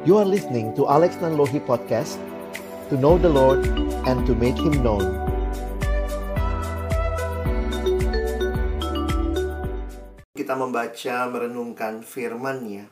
You are listening to Alex Nanlohi Podcast To know the Lord and to make Him known Kita membaca merenungkan firman-Nya.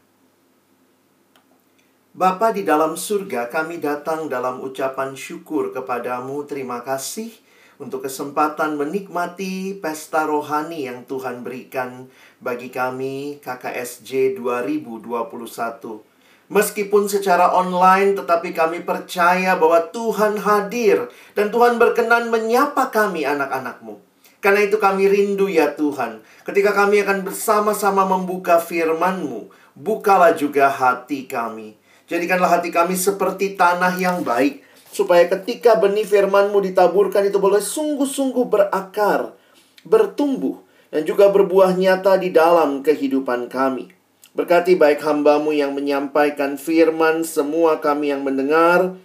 Bapa di dalam surga, kami datang dalam ucapan syukur kepadamu. Terima kasih untuk kesempatan menikmati pesta rohani yang Tuhan berikan bagi kami KKSJ 2021. Meskipun secara online, tetapi kami percaya bahwa Tuhan hadir dan Tuhan berkenan menyapa kami anak-anakmu. Karena itu kami rindu ya Tuhan, ketika kami akan bersama-sama membuka firman-Mu, bukalah juga hati kami. Jadikanlah hati kami seperti tanah yang baik, supaya ketika benih firman-Mu ditaburkan itu boleh sungguh-sungguh berakar, bertumbuh, dan juga berbuah nyata di dalam kehidupan kami. Berkati baik hambamu yang menyampaikan firman, semua kami yang mendengar,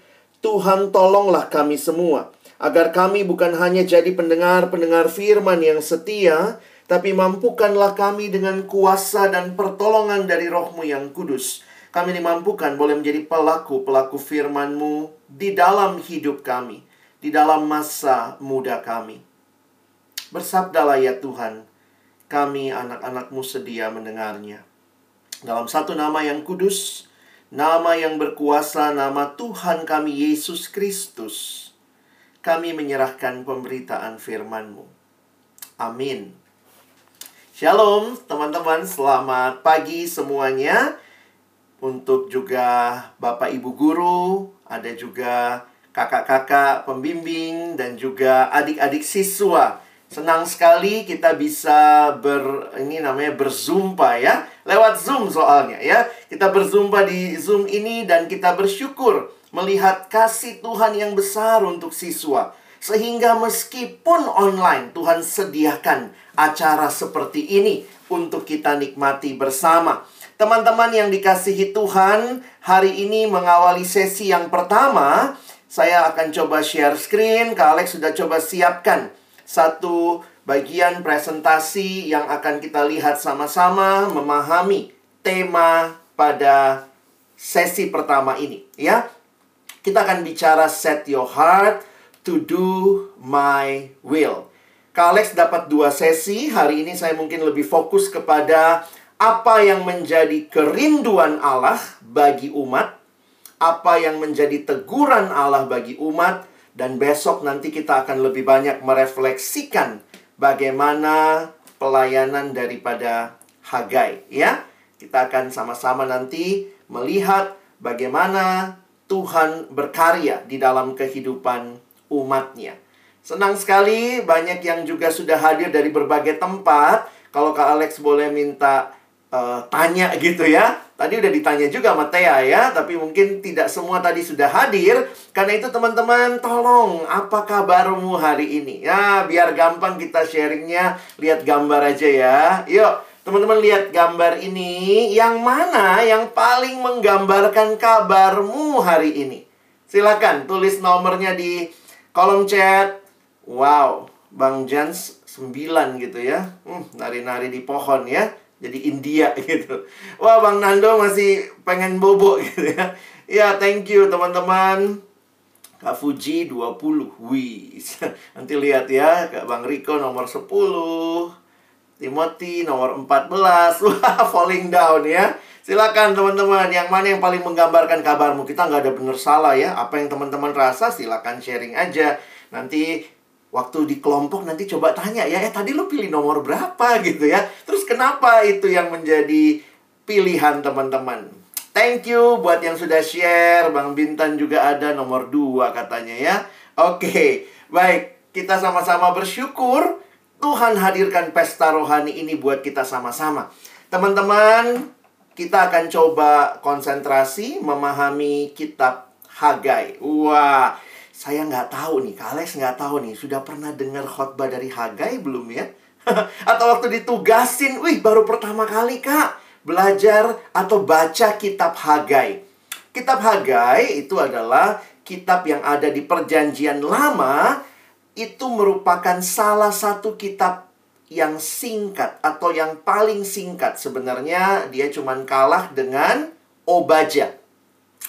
Tuhan tolonglah kami semua agar kami bukan hanya jadi pendengar-pendengar firman yang setia, tapi mampukanlah kami dengan kuasa dan pertolongan dari rohmu yang kudus. Kami dimampukan boleh menjadi pelaku-pelaku firman-Mu di dalam hidup kami, di dalam masa muda kami. Bersabdalah ya Tuhan, kami anak-anak-Mu sedia mendengarnya. Dalam satu nama yang kudus, nama yang berkuasa, nama Tuhan kami Yesus Kristus kami menyerahkan pemberitaan firman-Mu. Amin. Shalom teman-teman, selamat pagi semuanya. Untuk juga Bapak Ibu guru, ada juga kakak-kakak pembimbing dan juga adik-adik siswa. Senang sekali kita bisa ber ini namanya berzumpa ya. Lewat Zoom soalnya ya. Kita berzumpa di Zoom ini dan kita bersyukur melihat kasih Tuhan yang besar untuk siswa. Sehingga meskipun online, Tuhan sediakan acara seperti ini untuk kita nikmati bersama. Teman-teman yang dikasihi Tuhan, hari ini mengawali sesi yang pertama, saya akan coba share screen. Kak Alex sudah coba siapkan satu bagian presentasi yang akan kita lihat sama-sama memahami tema pada sesi pertama ini, ya. Kita akan bicara set your heart to do my will. Kak Alex dapat dua sesi. Hari ini saya mungkin lebih fokus kepada apa yang menjadi kerinduan Allah bagi umat, apa yang menjadi teguran Allah bagi umat, dan besok nanti kita akan lebih banyak merefleksikan bagaimana pelayanan daripada Hagai, ya. Kita akan sama-sama nanti melihat bagaimana Tuhan berkarya di dalam kehidupan umatnya. Senang sekali banyak yang juga sudah hadir dari berbagai tempat. Kalau Kak Alex boleh minta uh, tanya gitu ya. Tadi udah ditanya juga sama Thea ya, tapi mungkin tidak semua tadi sudah hadir. Karena itu teman-teman tolong apa kabarmu hari ini? Ya, biar gampang kita sharingnya, lihat gambar aja ya. Yuk, Teman-teman lihat gambar ini, yang mana yang paling menggambarkan kabarmu hari ini? Silakan tulis nomornya di kolom chat. Wow, Bang Jans 9 gitu ya. Hmm, nari-nari di pohon ya. Jadi India gitu. Wah, Bang Nando masih pengen bobo gitu ya. Ya, thank you teman-teman. Kak Fuji 20. Wih. Nanti lihat ya, Kak Bang Riko nomor 10. Timothy nomor 14. Wah, falling down ya. Silakan teman-teman, yang mana yang paling menggambarkan kabarmu? Kita nggak ada benar salah ya. Apa yang teman-teman rasa silakan sharing aja. Nanti waktu di kelompok nanti coba tanya ya, eh tadi lu pilih nomor berapa gitu ya. Terus kenapa itu yang menjadi pilihan teman-teman? Thank you buat yang sudah share. Bang Bintan juga ada nomor 2 katanya ya. Oke, baik. Kita sama-sama bersyukur Tuhan hadirkan pesta rohani ini buat kita sama-sama. Teman-teman, kita akan coba konsentrasi memahami kitab Hagai. Wah, saya nggak tahu nih, Kales nggak tahu nih, sudah pernah dengar khotbah dari Hagai belum ya? atau waktu ditugasin, wih baru pertama kali kak belajar atau baca kitab Hagai. Kitab Hagai itu adalah kitab yang ada di perjanjian lama itu merupakan salah satu kitab yang singkat atau yang paling singkat sebenarnya dia cuma kalah dengan Obaja.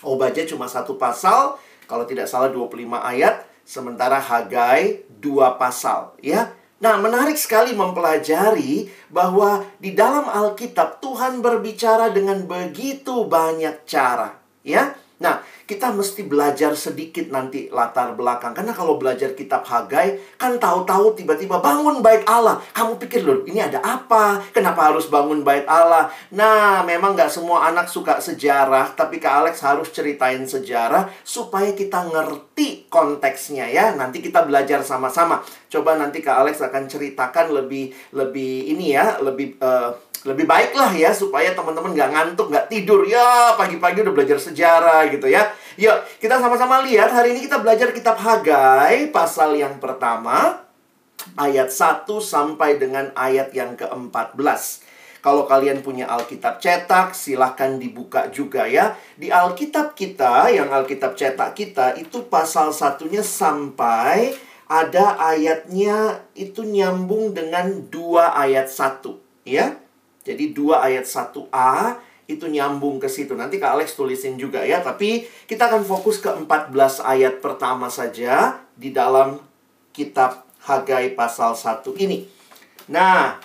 Obadya cuma satu pasal, kalau tidak salah 25 ayat, sementara Hagai dua pasal, ya. Nah, menarik sekali mempelajari bahwa di dalam Alkitab Tuhan berbicara dengan begitu banyak cara, ya. Nah, kita mesti belajar sedikit nanti latar belakang. Karena kalau belajar kitab Hagai, kan tahu-tahu tiba-tiba bangun bait Allah. Kamu pikir loh, ini ada apa? Kenapa harus bangun bait Allah? Nah, memang nggak semua anak suka sejarah, tapi Kak Alex harus ceritain sejarah supaya kita ngerti konteksnya ya. Nanti kita belajar sama-sama. Coba nanti Kak Alex akan ceritakan lebih lebih ini ya, lebih uh, lebih baik lah ya supaya teman-teman nggak ngantuk, nggak tidur. Ya, pagi-pagi udah belajar sejarah gitu ya. Yuk, kita sama-sama lihat. Hari ini kita belajar kitab Hagai, pasal yang pertama, ayat 1 sampai dengan ayat yang ke-14. Kalau kalian punya Alkitab cetak, silahkan dibuka juga ya. Di Alkitab kita, yang Alkitab cetak kita, itu pasal satunya sampai ada ayatnya itu nyambung dengan dua ayat satu, ya. Jadi 2 ayat 1a itu nyambung ke situ. Nanti Kak Alex tulisin juga ya. Tapi kita akan fokus ke 14 ayat pertama saja di dalam kitab Hagai pasal 1 ini. Nah,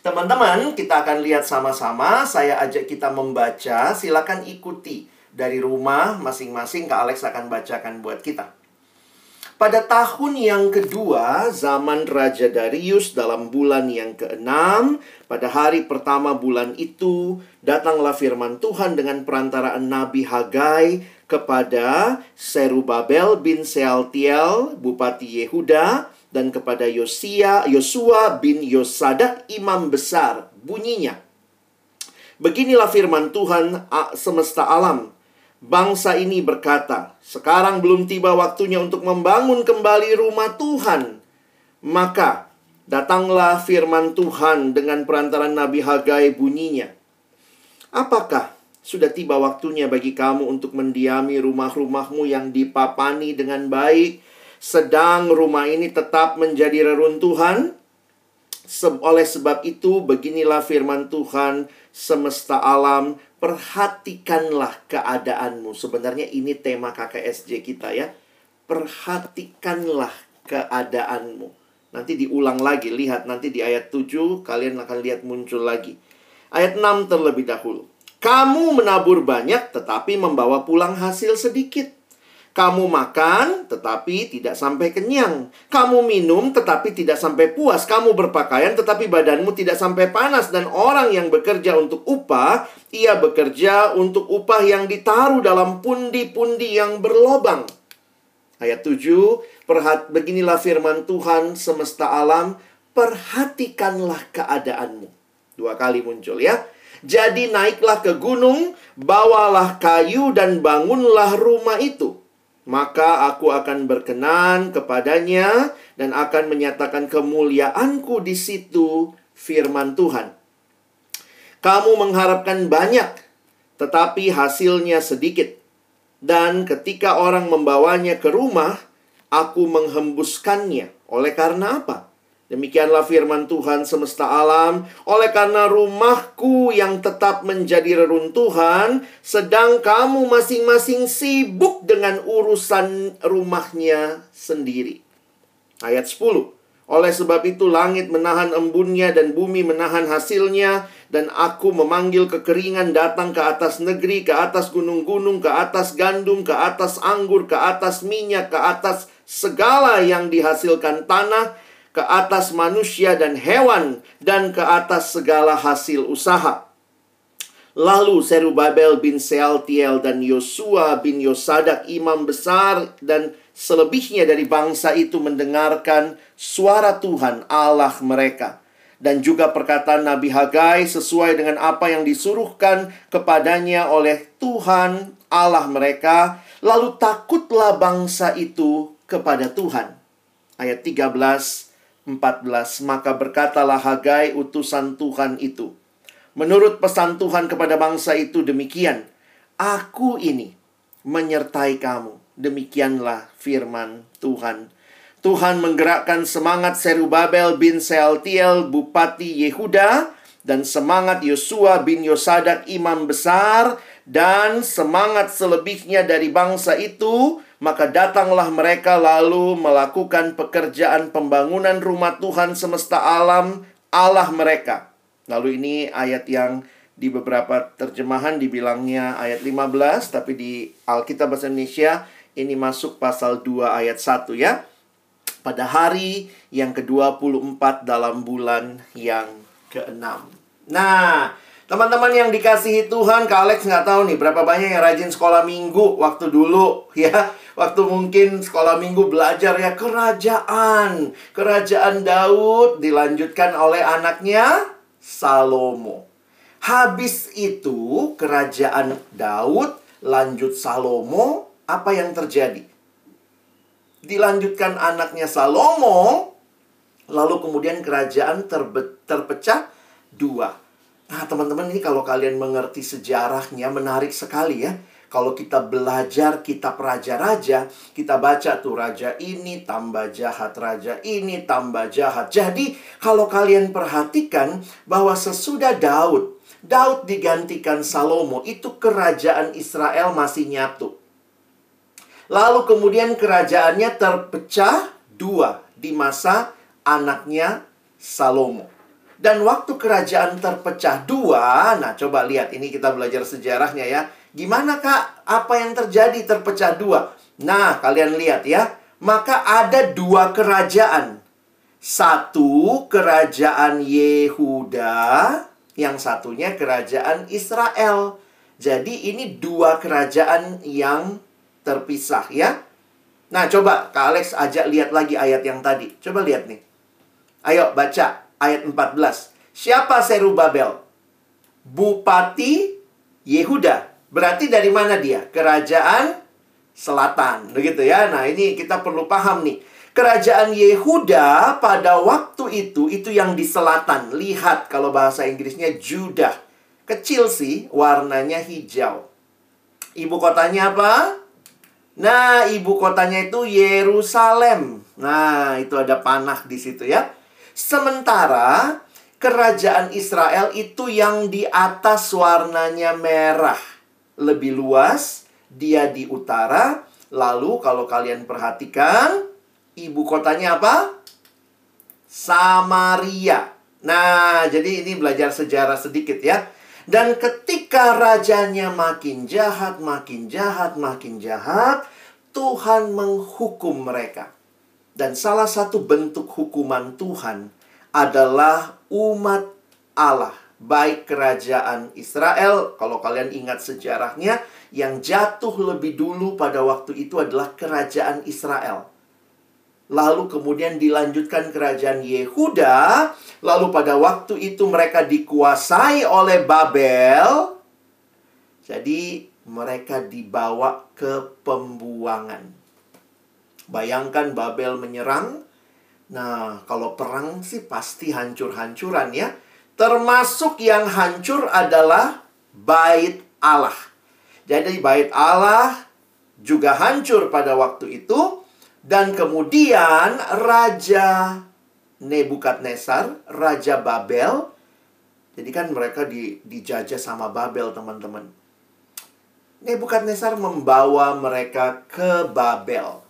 teman-teman kita akan lihat sama-sama. Saya ajak kita membaca. Silakan ikuti dari rumah masing-masing. Kak Alex akan bacakan buat kita. Pada tahun yang kedua, zaman Raja Darius dalam bulan yang keenam, pada hari pertama bulan itu, datanglah firman Tuhan dengan perantaraan Nabi Hagai kepada Serubabel bin Sealtiel, Bupati Yehuda, dan kepada Yosia, Yosua bin Yosadak, imam besar. Bunyinya, Beginilah firman Tuhan semesta alam Bangsa ini berkata, "Sekarang belum tiba waktunya untuk membangun kembali rumah Tuhan." Maka datanglah firman Tuhan dengan perantaran Nabi Hagai bunyinya. Apakah sudah tiba waktunya bagi kamu untuk mendiami rumah-rumahmu yang dipapani dengan baik, sedang rumah ini tetap menjadi reruntuhan? Oleh sebab itu, beginilah firman Tuhan semesta alam perhatikanlah keadaanmu. Sebenarnya ini tema KKSJ kita ya. Perhatikanlah keadaanmu. Nanti diulang lagi, lihat nanti di ayat 7 kalian akan lihat muncul lagi. Ayat 6 terlebih dahulu. Kamu menabur banyak tetapi membawa pulang hasil sedikit. Kamu makan tetapi tidak sampai kenyang. Kamu minum tetapi tidak sampai puas. Kamu berpakaian tetapi badanmu tidak sampai panas. Dan orang yang bekerja untuk upah, ia bekerja untuk upah yang ditaruh dalam pundi-pundi yang berlobang. Ayat 7, perhat beginilah firman Tuhan semesta alam, perhatikanlah keadaanmu. Dua kali muncul ya. Jadi naiklah ke gunung, bawalah kayu dan bangunlah rumah itu maka aku akan berkenan kepadanya dan akan menyatakan kemuliaanku di situ firman Tuhan. Kamu mengharapkan banyak, tetapi hasilnya sedikit. Dan ketika orang membawanya ke rumah, aku menghembuskannya. Oleh karena apa? Demikianlah firman Tuhan semesta alam. Oleh karena rumahku yang tetap menjadi reruntuhan, sedang kamu masing-masing sibuk dengan urusan rumahnya sendiri. Ayat 10. Oleh sebab itu langit menahan embunnya dan bumi menahan hasilnya dan aku memanggil kekeringan datang ke atas negeri, ke atas gunung-gunung, ke atas gandum, ke atas anggur, ke atas minyak, ke atas segala yang dihasilkan tanah ke atas manusia dan hewan, dan ke atas segala hasil usaha. Lalu Serubabel bin Sealtiel dan Yosua bin Yosadak imam besar dan selebihnya dari bangsa itu mendengarkan suara Tuhan Allah mereka. Dan juga perkataan Nabi Hagai sesuai dengan apa yang disuruhkan kepadanya oleh Tuhan Allah mereka. Lalu takutlah bangsa itu kepada Tuhan. Ayat 13 14 Maka berkatalah Hagai utusan Tuhan itu Menurut pesan Tuhan kepada bangsa itu demikian Aku ini menyertai kamu. Demikianlah firman Tuhan. Tuhan menggerakkan semangat Serubabel bin Sealtiel Bupati Yehuda dan semangat Yosua bin Yosadak imam besar dan semangat selebihnya dari bangsa itu, maka datanglah mereka lalu melakukan pekerjaan pembangunan rumah Tuhan semesta alam Allah mereka. Lalu ini ayat yang di beberapa terjemahan dibilangnya ayat 15, tapi di Alkitab bahasa Indonesia ini masuk pasal 2 ayat 1 ya. Pada hari yang ke-24 dalam bulan yang ke-6. Nah, Teman-teman yang dikasihi Tuhan, Kak Alex nggak tahu nih berapa banyak yang rajin sekolah minggu waktu dulu ya. Waktu mungkin sekolah minggu belajar ya kerajaan. Kerajaan Daud dilanjutkan oleh anaknya Salomo. Habis itu kerajaan Daud lanjut Salomo, apa yang terjadi? Dilanjutkan anaknya Salomo, lalu kemudian kerajaan terpecah dua Nah, teman-teman ini kalau kalian mengerti sejarahnya menarik sekali ya. Kalau kita belajar kitab raja-raja, kita baca tuh raja ini tambah jahat, raja ini tambah jahat. Jadi, kalau kalian perhatikan bahwa sesudah Daud, Daud digantikan Salomo, itu kerajaan Israel masih nyatu. Lalu kemudian kerajaannya terpecah dua di masa anaknya Salomo. Dan waktu kerajaan terpecah dua, nah coba lihat ini kita belajar sejarahnya ya. Gimana kak? Apa yang terjadi terpecah dua? Nah, kalian lihat ya. Maka ada dua kerajaan. Satu kerajaan Yehuda, yang satunya kerajaan Israel. Jadi ini dua kerajaan yang terpisah ya. Nah, coba Kak Alex ajak lihat lagi ayat yang tadi. Coba lihat nih. Ayo baca ayat 14. Siapa Serubabel? Bupati Yehuda. Berarti dari mana dia? Kerajaan selatan. Begitu ya. Nah, ini kita perlu paham nih. Kerajaan Yehuda pada waktu itu itu yang di selatan. Lihat kalau bahasa Inggrisnya Judah. Kecil sih, warnanya hijau. Ibu kotanya apa? Nah, ibu kotanya itu Yerusalem. Nah, itu ada panah di situ ya. Sementara kerajaan Israel itu yang di atas warnanya merah. Lebih luas, dia di utara. Lalu kalau kalian perhatikan, ibu kotanya apa? Samaria. Nah, jadi ini belajar sejarah sedikit ya. Dan ketika rajanya makin jahat, makin jahat, makin jahat, Tuhan menghukum mereka. Dan salah satu bentuk hukuman Tuhan adalah umat Allah. Baik kerajaan Israel, kalau kalian ingat sejarahnya, yang jatuh lebih dulu pada waktu itu adalah kerajaan Israel. Lalu kemudian dilanjutkan kerajaan Yehuda. Lalu pada waktu itu mereka dikuasai oleh Babel. Jadi mereka dibawa ke pembuangan. Bayangkan Babel menyerang. Nah, kalau perang sih pasti hancur-hancuran ya. Termasuk yang hancur adalah bait Allah. Jadi bait Allah juga hancur pada waktu itu. Dan kemudian Raja Nebukadnezar, Raja Babel. Jadi kan mereka di, dijajah sama Babel teman-teman. Nebukadnezar membawa mereka ke Babel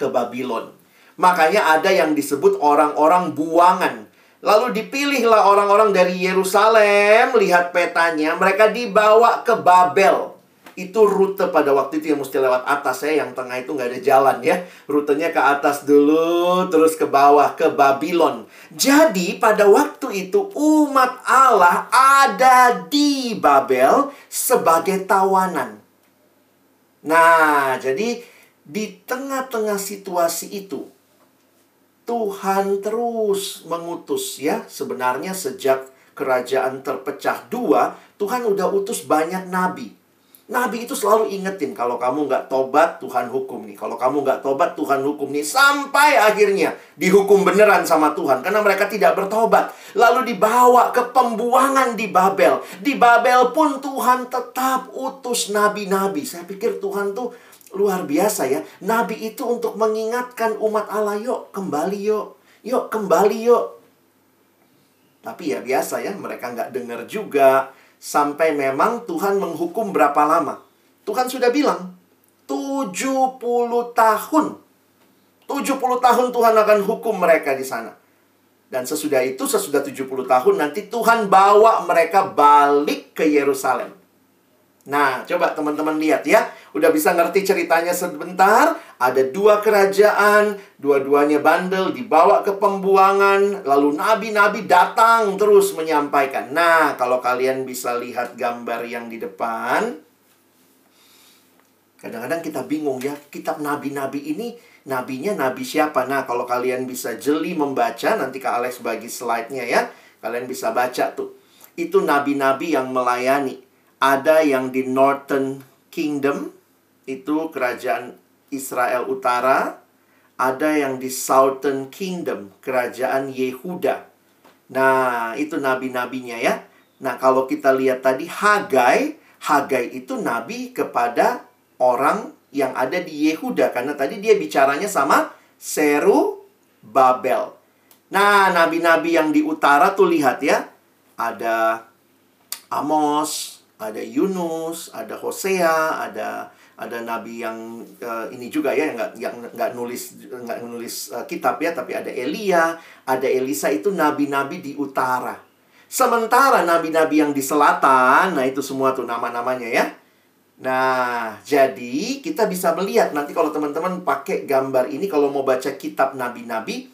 ke Babylon. Makanya ada yang disebut orang-orang buangan. Lalu dipilihlah orang-orang dari Yerusalem, lihat petanya, mereka dibawa ke Babel. Itu rute pada waktu itu yang mesti lewat atas ya, yang tengah itu nggak ada jalan ya. Rutenya ke atas dulu, terus ke bawah, ke Babylon. Jadi pada waktu itu umat Allah ada di Babel sebagai tawanan. Nah, jadi di tengah-tengah situasi itu, Tuhan terus mengutus ya. Sebenarnya sejak kerajaan terpecah dua, Tuhan udah utus banyak nabi. Nabi itu selalu ingetin kalau kamu nggak tobat Tuhan hukum nih. Kalau kamu nggak tobat Tuhan hukum nih. Sampai akhirnya dihukum beneran sama Tuhan. Karena mereka tidak bertobat. Lalu dibawa ke pembuangan di Babel. Di Babel pun Tuhan tetap utus nabi-nabi. Saya pikir Tuhan tuh Luar biasa ya. Nabi itu untuk mengingatkan umat Allah, yuk kembali yuk. Yuk kembali yuk. Tapi ya biasa ya, mereka nggak dengar juga. Sampai memang Tuhan menghukum berapa lama. Tuhan sudah bilang, 70 tahun. 70 tahun Tuhan akan hukum mereka di sana. Dan sesudah itu, sesudah 70 tahun, nanti Tuhan bawa mereka balik ke Yerusalem. Nah, coba teman-teman lihat ya. Udah bisa ngerti ceritanya sebentar. Ada dua kerajaan, dua-duanya bandel, dibawa ke pembuangan. Lalu nabi-nabi datang terus menyampaikan. Nah, kalau kalian bisa lihat gambar yang di depan. Kadang-kadang kita bingung ya, kitab nabi-nabi ini nabinya nabi siapa? Nah, kalau kalian bisa jeli membaca, nanti Kak Alex bagi slide-nya ya. Kalian bisa baca tuh. Itu nabi-nabi yang melayani. Ada yang di Northern Kingdom, itu kerajaan Israel Utara. Ada yang di Southern Kingdom, kerajaan Yehuda. Nah, itu nabi-nabinya ya. Nah, kalau kita lihat tadi Hagai, Hagai itu nabi kepada orang yang ada di Yehuda karena tadi dia bicaranya sama Seru Babel. Nah, nabi-nabi yang di utara tuh lihat ya. Ada Amos, ada Yunus, ada Hosea, ada ada nabi yang uh, ini juga ya yang nggak yang nggak nulis nggak nulis uh, kitab ya tapi ada Elia ada Elisa itu nabi-nabi di utara sementara nabi-nabi yang di selatan nah itu semua tuh nama-namanya ya Nah, jadi kita bisa melihat nanti kalau teman-teman pakai gambar ini kalau mau baca kitab nabi-nabi,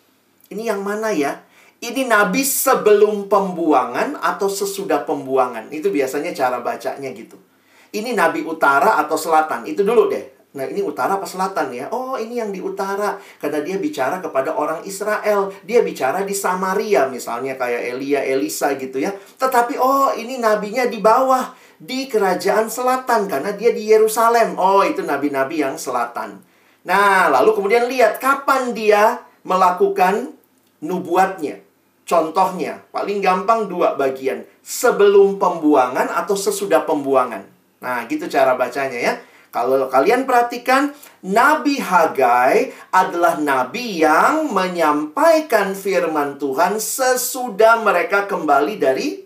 ini yang mana ya? Ini nabi sebelum pembuangan atau sesudah pembuangan. Itu biasanya cara bacanya gitu. Ini nabi utara atau selatan. Itu dulu deh. Nah, ini utara apa selatan ya? Oh, ini yang di utara. Karena dia bicara kepada orang Israel. Dia bicara di Samaria misalnya kayak Elia, Elisa gitu ya. Tetapi oh, ini nabinya di bawah di kerajaan selatan karena dia di Yerusalem. Oh, itu nabi-nabi yang selatan. Nah, lalu kemudian lihat kapan dia melakukan nubuatnya. Contohnya, paling gampang dua bagian. Sebelum pembuangan atau sesudah pembuangan. Nah, gitu cara bacanya ya. Kalau kalian perhatikan, Nabi Hagai adalah nabi yang menyampaikan firman Tuhan sesudah mereka kembali dari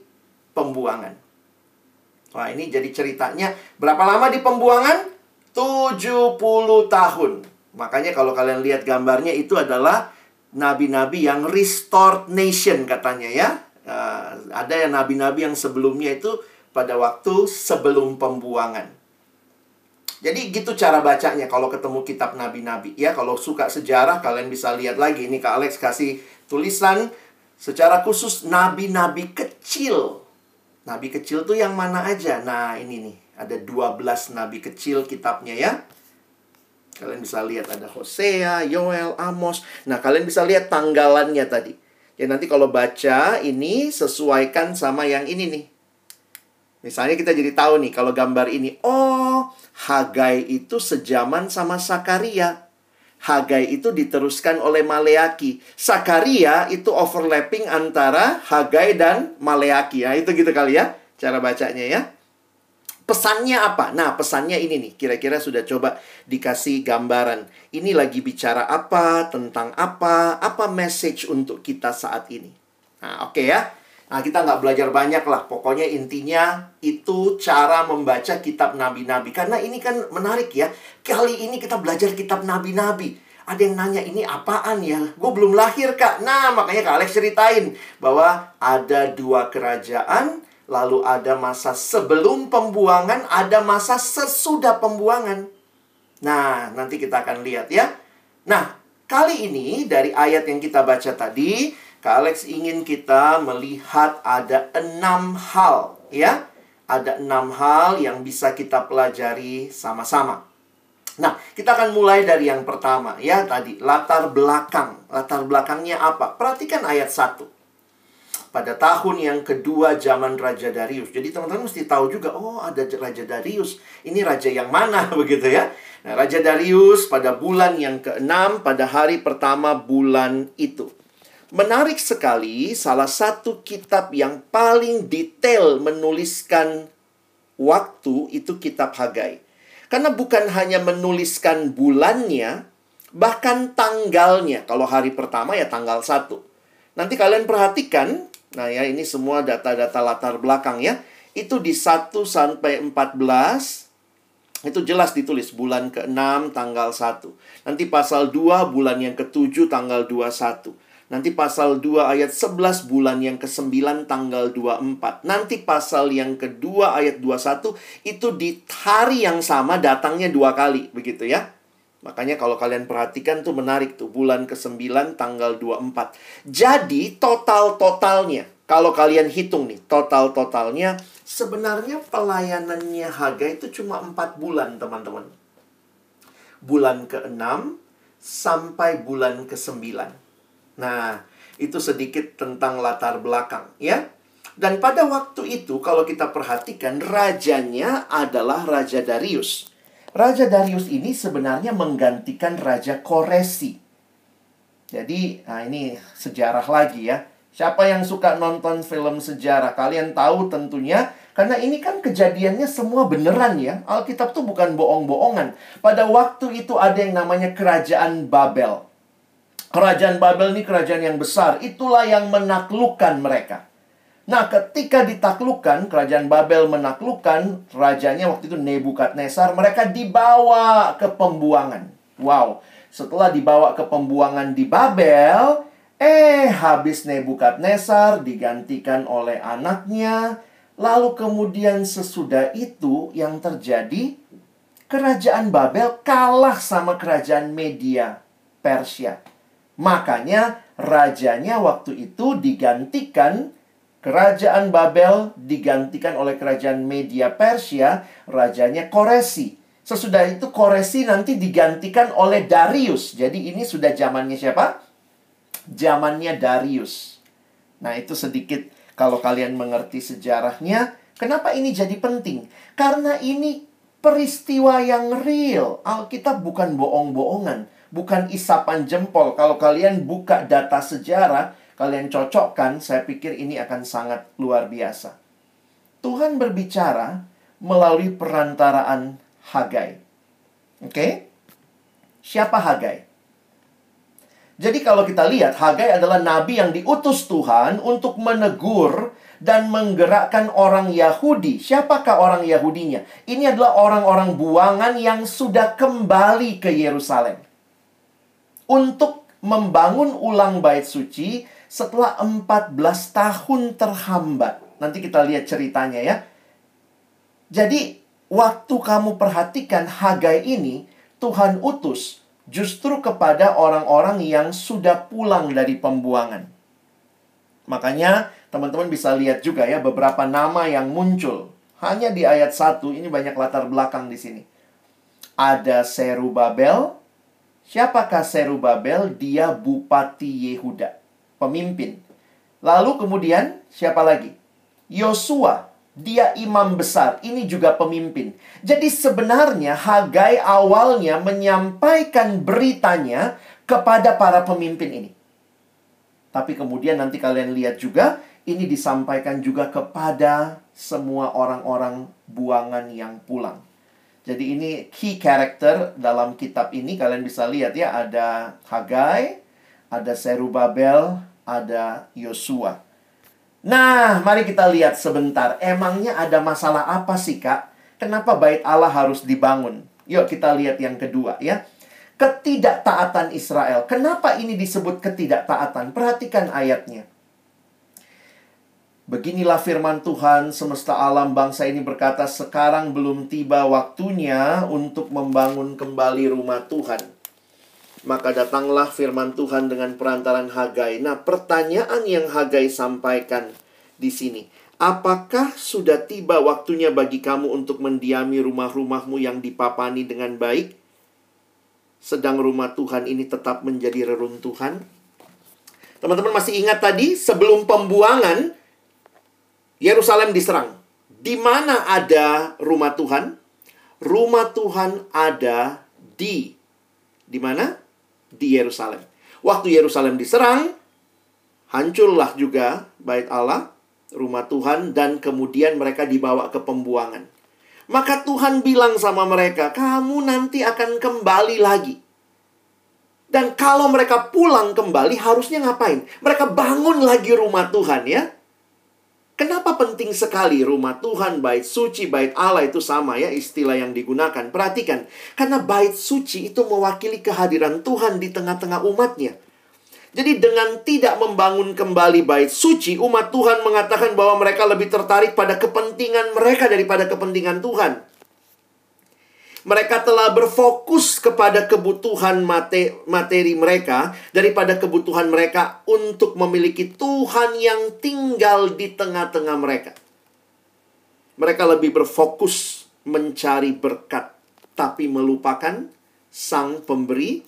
pembuangan. Wah, ini jadi ceritanya berapa lama di pembuangan? 70 tahun. Makanya kalau kalian lihat gambarnya itu adalah nabi-nabi yang restored nation katanya ya. Uh, ada yang nabi-nabi yang sebelumnya itu pada waktu sebelum pembuangan. Jadi gitu cara bacanya kalau ketemu kitab nabi-nabi. Ya, kalau suka sejarah kalian bisa lihat lagi. Ini Kak Alex kasih tulisan secara khusus nabi-nabi kecil Nabi kecil tuh yang mana aja? Nah, ini nih. Ada 12 nabi kecil kitabnya ya. Kalian bisa lihat ada Hosea, Yoel, Amos. Nah, kalian bisa lihat tanggalannya tadi. Ya nanti kalau baca ini sesuaikan sama yang ini nih. Misalnya kita jadi tahu nih kalau gambar ini, oh, Hagai itu sejaman sama Sakaria. Hagai itu diteruskan oleh Maleaki. Sakaria itu overlapping antara Hagai dan Maleaki. Ya, itu gitu kali ya cara bacanya ya. Pesannya apa? Nah, pesannya ini nih. Kira-kira sudah coba dikasih gambaran. Ini lagi bicara apa, tentang apa, apa message untuk kita saat ini. Nah, oke okay ya. Nah, kita nggak belajar banyak lah. Pokoknya intinya itu cara membaca kitab nabi-nabi. Karena ini kan menarik ya. Kali ini kita belajar kitab nabi-nabi. Ada yang nanya, ini apaan ya? Gue belum lahir, Kak. Nah, makanya Kak Alex ceritain bahwa ada dua kerajaan, lalu ada masa sebelum pembuangan, ada masa sesudah pembuangan. Nah, nanti kita akan lihat ya. Nah, kali ini dari ayat yang kita baca tadi, Kak Alex ingin kita melihat ada enam hal, ya. Ada enam hal yang bisa kita pelajari sama-sama. Nah, kita akan mulai dari yang pertama, ya. Tadi, latar belakang. Latar belakangnya apa? Perhatikan ayat 1. Pada tahun yang kedua zaman Raja Darius. Jadi teman-teman mesti tahu juga, oh ada Raja Darius. Ini raja yang mana begitu ya. Nah, Raja Darius pada bulan yang keenam pada hari pertama bulan itu. Menarik sekali, salah satu kitab yang paling detail menuliskan waktu itu kitab Hagai. Karena bukan hanya menuliskan bulannya, bahkan tanggalnya. Kalau hari pertama ya tanggal 1. Nanti kalian perhatikan, Nah ya ini semua data-data latar belakang ya. Itu di 1 sampai 14 itu jelas ditulis bulan ke-6 tanggal 1. Nanti pasal 2 bulan yang ke-7 tanggal 21. Nanti pasal 2 ayat 11 bulan yang ke-9 tanggal 24. Nanti pasal yang kedua ayat 21 itu di hari yang sama datangnya dua kali begitu ya. Makanya kalau kalian perhatikan tuh menarik tuh bulan ke-9 tanggal 24. Jadi total-totalnya kalau kalian hitung nih total-totalnya sebenarnya pelayanannya Haga itu cuma 4 bulan teman-teman. Bulan ke-6 sampai bulan ke-9. Nah, itu sedikit tentang latar belakang ya. Dan pada waktu itu kalau kita perhatikan rajanya adalah Raja Darius. Raja Darius ini sebenarnya menggantikan Raja Koresi. Jadi, nah ini sejarah lagi ya. Siapa yang suka nonton film sejarah? Kalian tahu tentunya karena ini kan kejadiannya semua beneran ya. Alkitab tuh bukan bohong-bohongan. Pada waktu itu ada yang namanya kerajaan Babel. Kerajaan Babel ini kerajaan yang besar. Itulah yang menaklukkan mereka. Nah, ketika ditaklukkan, kerajaan Babel menaklukkan rajanya waktu itu Nebukadnezar, mereka dibawa ke pembuangan. Wow, setelah dibawa ke pembuangan di Babel, eh habis Nebukadnezar digantikan oleh anaknya. Lalu kemudian sesudah itu yang terjadi, kerajaan Babel kalah sama kerajaan Media Persia. Makanya rajanya waktu itu digantikan kerajaan Babel digantikan oleh kerajaan Media Persia, rajanya Koresi. Sesudah itu Koresi nanti digantikan oleh Darius. Jadi ini sudah zamannya siapa? Zamannya Darius. Nah, itu sedikit kalau kalian mengerti sejarahnya, kenapa ini jadi penting? Karena ini peristiwa yang real. Alkitab bukan bohong-bohongan bukan isapan jempol. Kalau kalian buka data sejarah, kalian cocokkan, saya pikir ini akan sangat luar biasa. Tuhan berbicara melalui perantaraan Hagai. Oke? Okay? Siapa Hagai? Jadi kalau kita lihat, Hagai adalah nabi yang diutus Tuhan untuk menegur dan menggerakkan orang Yahudi. Siapakah orang Yahudinya? Ini adalah orang-orang buangan yang sudah kembali ke Yerusalem untuk membangun ulang bait suci setelah 14 tahun terhambat. Nanti kita lihat ceritanya ya. Jadi, waktu kamu perhatikan Hagai ini, Tuhan utus justru kepada orang-orang yang sudah pulang dari pembuangan. Makanya, teman-teman bisa lihat juga ya beberapa nama yang muncul. Hanya di ayat 1, ini banyak latar belakang di sini. Ada Serubabel, Siapakah Serubabel? Dia bupati Yehuda, pemimpin. Lalu kemudian siapa lagi? Yosua, dia imam besar, ini juga pemimpin. Jadi sebenarnya Hagai awalnya menyampaikan beritanya kepada para pemimpin ini. Tapi kemudian nanti kalian lihat juga ini disampaikan juga kepada semua orang-orang buangan yang pulang. Jadi ini key character dalam kitab ini kalian bisa lihat ya ada Hagai, ada Serubabel, ada Yosua. Nah, mari kita lihat sebentar. Emangnya ada masalah apa sih, Kak? Kenapa bait Allah harus dibangun? Yuk kita lihat yang kedua ya. Ketidaktaatan Israel. Kenapa ini disebut ketidaktaatan? Perhatikan ayatnya. Beginilah firman Tuhan semesta alam bangsa ini berkata sekarang belum tiba waktunya untuk membangun kembali rumah Tuhan. Maka datanglah firman Tuhan dengan perantaran Hagai. Nah, pertanyaan yang Hagai sampaikan di sini, apakah sudah tiba waktunya bagi kamu untuk mendiami rumah-rumahmu yang dipapani dengan baik? Sedang rumah Tuhan ini tetap menjadi reruntuhan. Teman-teman masih ingat tadi sebelum pembuangan Yerusalem diserang. Di mana ada rumah Tuhan? Rumah Tuhan ada di di mana? Di Yerusalem. Waktu Yerusalem diserang, hancurlah juga bait Allah, rumah Tuhan dan kemudian mereka dibawa ke pembuangan. Maka Tuhan bilang sama mereka, "Kamu nanti akan kembali lagi." Dan kalau mereka pulang kembali harusnya ngapain? Mereka bangun lagi rumah Tuhan ya. Kenapa penting sekali rumah Tuhan, bait suci, bait Allah itu sama ya istilah yang digunakan. Perhatikan, karena bait suci itu mewakili kehadiran Tuhan di tengah-tengah umatnya. Jadi dengan tidak membangun kembali bait suci, umat Tuhan mengatakan bahwa mereka lebih tertarik pada kepentingan mereka daripada kepentingan Tuhan. Mereka telah berfokus kepada kebutuhan materi mereka daripada kebutuhan mereka untuk memiliki Tuhan yang tinggal di tengah-tengah mereka. Mereka lebih berfokus mencari berkat, tapi melupakan Sang Pemberi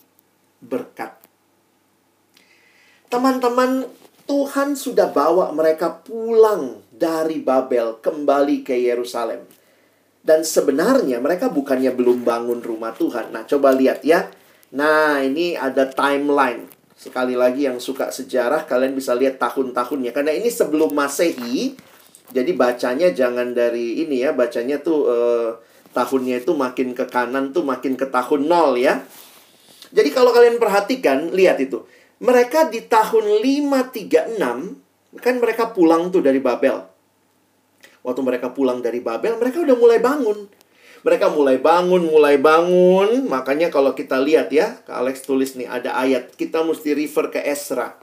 berkat. Teman-teman, Tuhan sudah bawa mereka pulang dari Babel kembali ke Yerusalem. Dan sebenarnya mereka bukannya belum bangun rumah Tuhan. Nah, coba lihat ya. Nah, ini ada timeline. Sekali lagi yang suka sejarah, kalian bisa lihat tahun-tahunnya. Karena ini sebelum Masehi, jadi bacanya jangan dari ini ya, bacanya tuh eh, tahunnya itu makin ke kanan tuh makin ke tahun nol ya. Jadi kalau kalian perhatikan, lihat itu. Mereka di tahun 536, kan mereka pulang tuh dari Babel waktu mereka pulang dari Babel, mereka udah mulai bangun. Mereka mulai bangun, mulai bangun. Makanya kalau kita lihat ya, Kak Alex tulis nih ada ayat. Kita mesti refer ke Esra.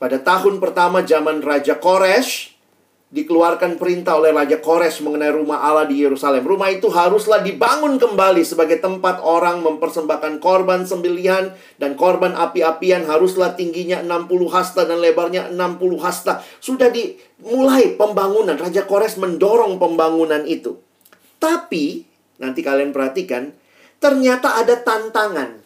Pada tahun pertama zaman Raja Koresh, dikeluarkan perintah oleh Raja Kores mengenai rumah Allah di Yerusalem. Rumah itu haruslah dibangun kembali sebagai tempat orang mempersembahkan korban sembelihan dan korban api-apian haruslah tingginya 60 hasta dan lebarnya 60 hasta. Sudah dimulai pembangunan. Raja Kores mendorong pembangunan itu. Tapi, nanti kalian perhatikan, ternyata ada tantangan.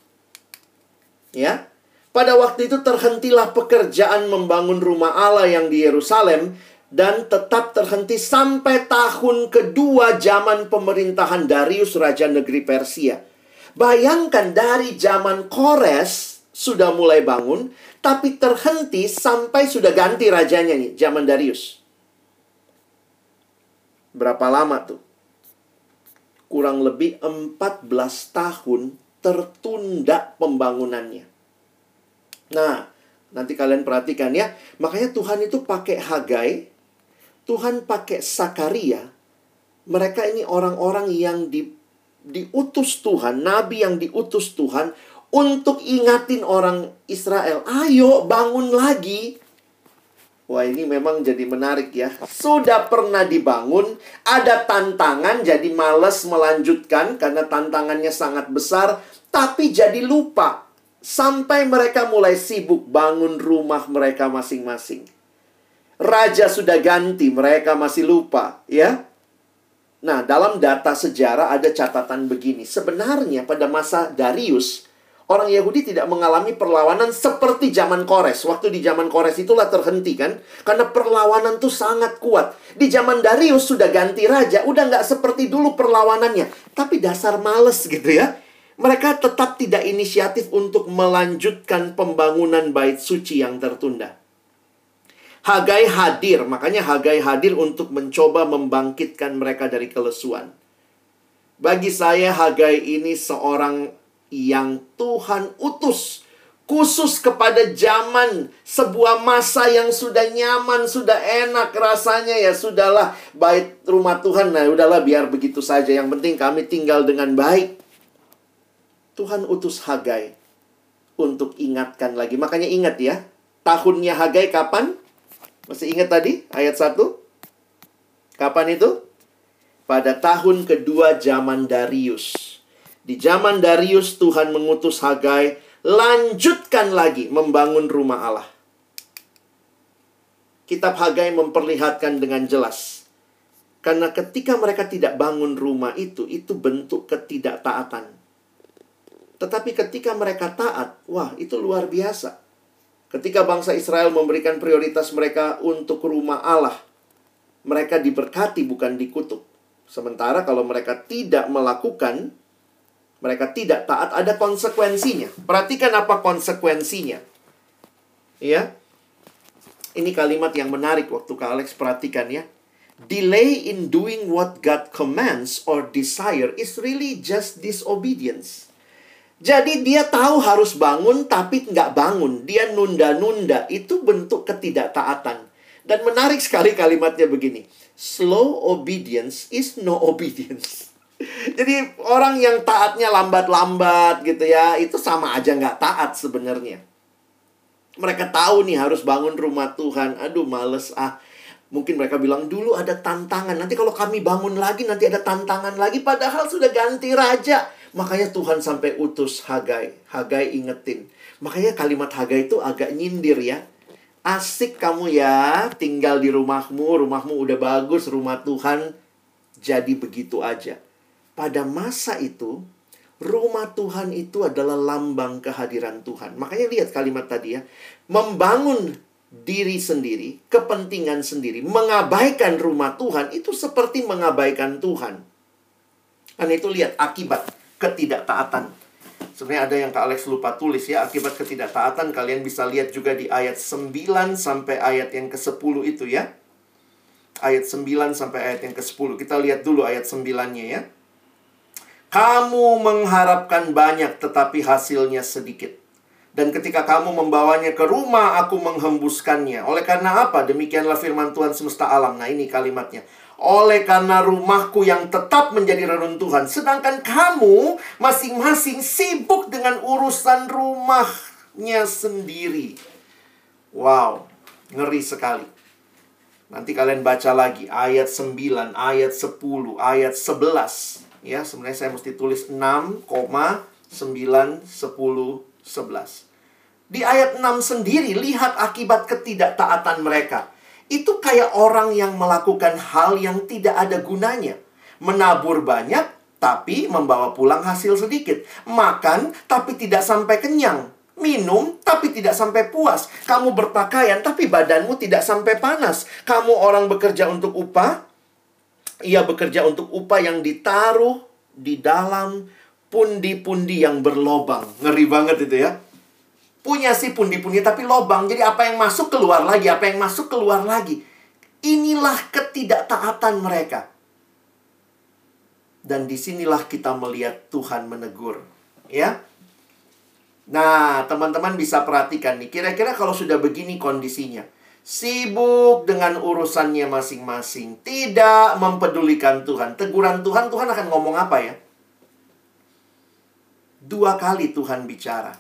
Ya, pada waktu itu terhentilah pekerjaan membangun rumah Allah yang di Yerusalem dan tetap terhenti sampai tahun kedua zaman pemerintahan Darius Raja Negeri Persia. Bayangkan dari zaman Kores sudah mulai bangun, tapi terhenti sampai sudah ganti rajanya nih, zaman Darius. Berapa lama tuh? Kurang lebih 14 tahun tertunda pembangunannya. Nah, nanti kalian perhatikan ya. Makanya Tuhan itu pakai Hagai Tuhan pakai Sakaria, mereka ini orang-orang yang di, diutus Tuhan, nabi yang diutus Tuhan untuk ingatin orang Israel, ayo bangun lagi. Wah ini memang jadi menarik ya. Sudah pernah dibangun, ada tantangan jadi males melanjutkan karena tantangannya sangat besar, tapi jadi lupa. Sampai mereka mulai sibuk bangun rumah mereka masing-masing. Raja sudah ganti, mereka masih lupa, ya. Nah, dalam data sejarah ada catatan begini. Sebenarnya pada masa Darius, orang Yahudi tidak mengalami perlawanan seperti zaman Kores. Waktu di zaman Kores itulah terhenti kan? Karena perlawanan tuh sangat kuat. Di zaman Darius sudah ganti raja, udah nggak seperti dulu perlawanannya. Tapi dasar males gitu ya. Mereka tetap tidak inisiatif untuk melanjutkan pembangunan bait suci yang tertunda. Hagai hadir, makanya Hagai hadir untuk mencoba membangkitkan mereka dari kelesuan. Bagi saya Hagai ini seorang yang Tuhan utus khusus kepada zaman sebuah masa yang sudah nyaman, sudah enak rasanya ya sudahlah baik rumah Tuhan nah udahlah biar begitu saja yang penting kami tinggal dengan baik. Tuhan utus Hagai untuk ingatkan lagi. Makanya ingat ya, tahunnya Hagai kapan? Masih ingat tadi ayat 1? Kapan itu? Pada tahun kedua zaman Darius. Di zaman Darius Tuhan mengutus Hagai lanjutkan lagi membangun rumah Allah. Kitab Hagai memperlihatkan dengan jelas. Karena ketika mereka tidak bangun rumah itu, itu bentuk ketidaktaatan. Tetapi ketika mereka taat, wah itu luar biasa. Ketika bangsa Israel memberikan prioritas mereka untuk rumah Allah, mereka diberkati bukan dikutuk. Sementara kalau mereka tidak melakukan, mereka tidak taat, ada konsekuensinya. Perhatikan apa konsekuensinya. Ya. Ini kalimat yang menarik waktu Kak Alex perhatikan ya. Delay in doing what God commands or desire is really just disobedience. Jadi dia tahu harus bangun tapi nggak bangun. Dia nunda-nunda. Itu bentuk ketidaktaatan. Dan menarik sekali kalimatnya begini. Slow obedience is no obedience. Jadi orang yang taatnya lambat-lambat gitu ya, itu sama aja nggak taat sebenarnya. Mereka tahu nih harus bangun rumah Tuhan. Aduh males ah. Mungkin mereka bilang dulu ada tantangan. Nanti kalau kami bangun lagi nanti ada tantangan lagi. Padahal sudah ganti raja. Makanya Tuhan sampai utus Hagai. Hagai ingetin. Makanya kalimat Hagai itu agak nyindir ya. Asik kamu ya tinggal di rumahmu, rumahmu udah bagus, rumah Tuhan jadi begitu aja. Pada masa itu, rumah Tuhan itu adalah lambang kehadiran Tuhan. Makanya lihat kalimat tadi ya. Membangun diri sendiri, kepentingan sendiri, mengabaikan rumah Tuhan itu seperti mengabaikan Tuhan. Karena itu lihat akibat ketidaktaatan. Sebenarnya ada yang Kak Alex lupa tulis ya Akibat ketidaktaatan. Kalian bisa lihat juga di ayat 9 sampai ayat yang ke-10 itu ya. Ayat 9 sampai ayat yang ke-10 Kita lihat dulu ayat 9-nya ya. Kamu mengharapkan banyak tetapi hasilnya sedikit dan ketika kamu membawanya ke rumah, aku menghembuskannya. Oleh karena apa? Demikianlah firman Tuhan semesta alam. Nah, ini kalimatnya oleh karena rumahku yang tetap menjadi reruntuhan. Sedangkan kamu masing-masing sibuk dengan urusan rumahnya sendiri. Wow, ngeri sekali. Nanti kalian baca lagi ayat 9, ayat 10, ayat 11. Ya, sebenarnya saya mesti tulis 6, 9, 10, 11. Di ayat 6 sendiri lihat akibat ketidaktaatan mereka itu kayak orang yang melakukan hal yang tidak ada gunanya. Menabur banyak, tapi membawa pulang hasil sedikit. Makan, tapi tidak sampai kenyang. Minum, tapi tidak sampai puas. Kamu berpakaian, tapi badanmu tidak sampai panas. Kamu orang bekerja untuk upah, ia bekerja untuk upah yang ditaruh di dalam pundi-pundi yang berlobang. Ngeri banget itu ya. Punya sih pundi-pundi tapi lobang. Jadi apa yang masuk keluar lagi, apa yang masuk keluar lagi. Inilah ketidaktaatan mereka. Dan di sinilah kita melihat Tuhan menegur. Ya. Nah, teman-teman bisa perhatikan nih. Kira-kira kalau sudah begini kondisinya. Sibuk dengan urusannya masing-masing. Tidak mempedulikan Tuhan. Teguran Tuhan, Tuhan akan ngomong apa ya? Dua kali Tuhan bicara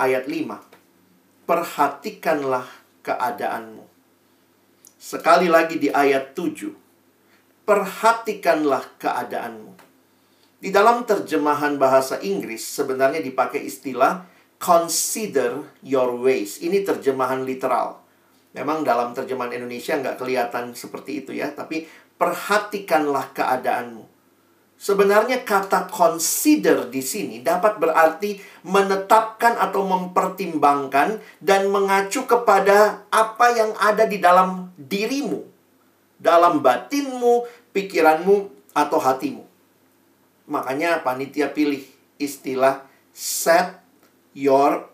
ayat 5. Perhatikanlah keadaanmu. Sekali lagi di ayat 7. Perhatikanlah keadaanmu. Di dalam terjemahan bahasa Inggris sebenarnya dipakai istilah consider your ways. Ini terjemahan literal. Memang dalam terjemahan Indonesia nggak kelihatan seperti itu ya, tapi perhatikanlah keadaanmu. Sebenarnya kata consider di sini dapat berarti menetapkan atau mempertimbangkan dan mengacu kepada apa yang ada di dalam dirimu, dalam batinmu, pikiranmu, atau hatimu. Makanya panitia pilih istilah set your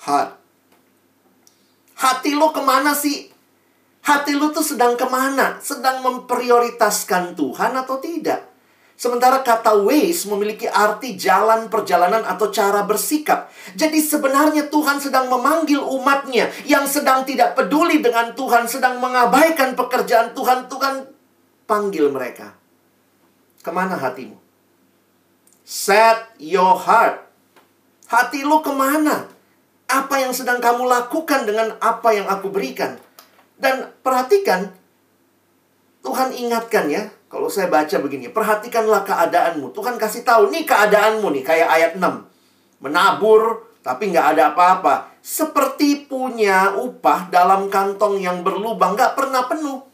heart. Hati lo ke mana sih? Hati lo tuh sedang ke mana? Sedang memprioritaskan Tuhan atau tidak? Sementara kata ways memiliki arti jalan perjalanan atau cara bersikap. Jadi sebenarnya Tuhan sedang memanggil umatnya yang sedang tidak peduli dengan Tuhan, sedang mengabaikan pekerjaan Tuhan. Tuhan panggil mereka. Ke mana hatimu? Set your heart. Hati lu ke mana? Apa yang sedang kamu lakukan dengan apa yang aku berikan? Dan perhatikan, Tuhan ingatkan ya, kalau saya baca begini, perhatikanlah keadaanmu. Tuhan kasih tahu, nih keadaanmu nih, kayak ayat 6. Menabur, tapi nggak ada apa-apa. Seperti punya upah dalam kantong yang berlubang, nggak pernah penuh.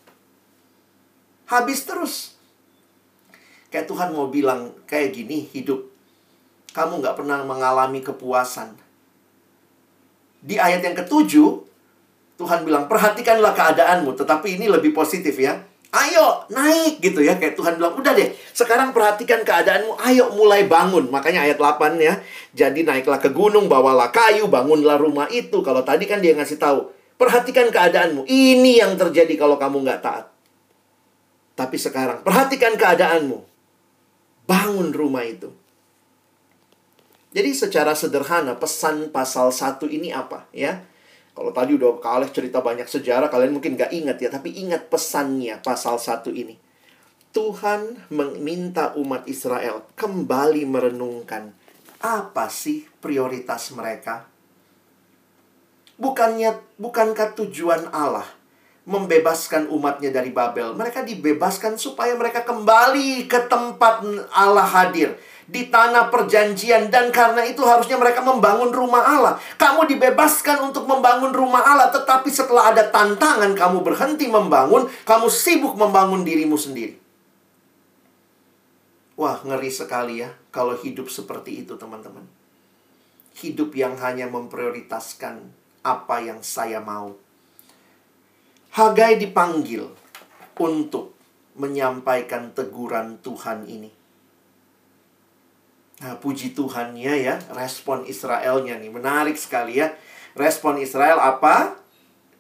Habis terus. Kayak Tuhan mau bilang, kayak gini hidup. Kamu nggak pernah mengalami kepuasan. Di ayat yang ketujuh, Tuhan bilang, perhatikanlah keadaanmu. Tetapi ini lebih positif ya Ayo naik gitu ya kayak Tuhan bilang udah deh sekarang perhatikan keadaanmu ayo mulai bangun. Makanya ayat 8 ya jadi naiklah ke gunung bawalah kayu bangunlah rumah itu. Kalau tadi kan dia ngasih tahu perhatikan keadaanmu ini yang terjadi kalau kamu nggak taat. Tapi sekarang perhatikan keadaanmu bangun rumah itu. Jadi secara sederhana pesan pasal satu ini apa ya Kalau tadi udah Alex cerita banyak sejarah, kalian mungkin gak ingat ya. Tapi ingat pesannya pasal satu ini. Tuhan meminta umat Israel kembali merenungkan apa sih prioritas mereka. Bukannya, bukankah tujuan Allah membebaskan umatnya dari Babel? Mereka dibebaskan supaya mereka kembali ke tempat Allah hadir di tanah perjanjian dan karena itu harusnya mereka membangun rumah Allah. Kamu dibebaskan untuk membangun rumah Allah, tetapi setelah ada tantangan kamu berhenti membangun, kamu sibuk membangun dirimu sendiri. Wah, ngeri sekali ya kalau hidup seperti itu, teman-teman. Hidup yang hanya memprioritaskan apa yang saya mau. Hagai dipanggil untuk menyampaikan teguran Tuhan ini. Nah, puji Tuhannya ya, respon Israelnya nih. Menarik sekali ya. Respon Israel apa?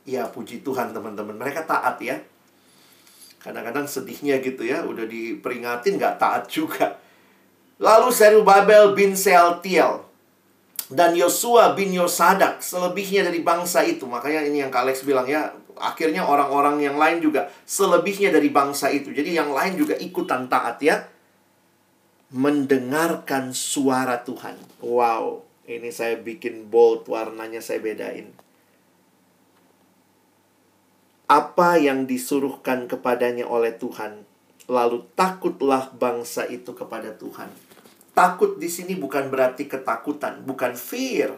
Ya, puji Tuhan teman-teman. Mereka taat ya. Kadang-kadang sedihnya gitu ya, udah diperingatin nggak taat juga. Lalu Serubabel bin Sealtiel dan Yosua bin Yosadak selebihnya dari bangsa itu. Makanya ini yang Kak Alex bilang ya, akhirnya orang-orang yang lain juga selebihnya dari bangsa itu. Jadi yang lain juga ikutan taat ya mendengarkan suara Tuhan. Wow, ini saya bikin bold warnanya saya bedain. Apa yang disuruhkan kepadanya oleh Tuhan, lalu takutlah bangsa itu kepada Tuhan. Takut di sini bukan berarti ketakutan, bukan fear,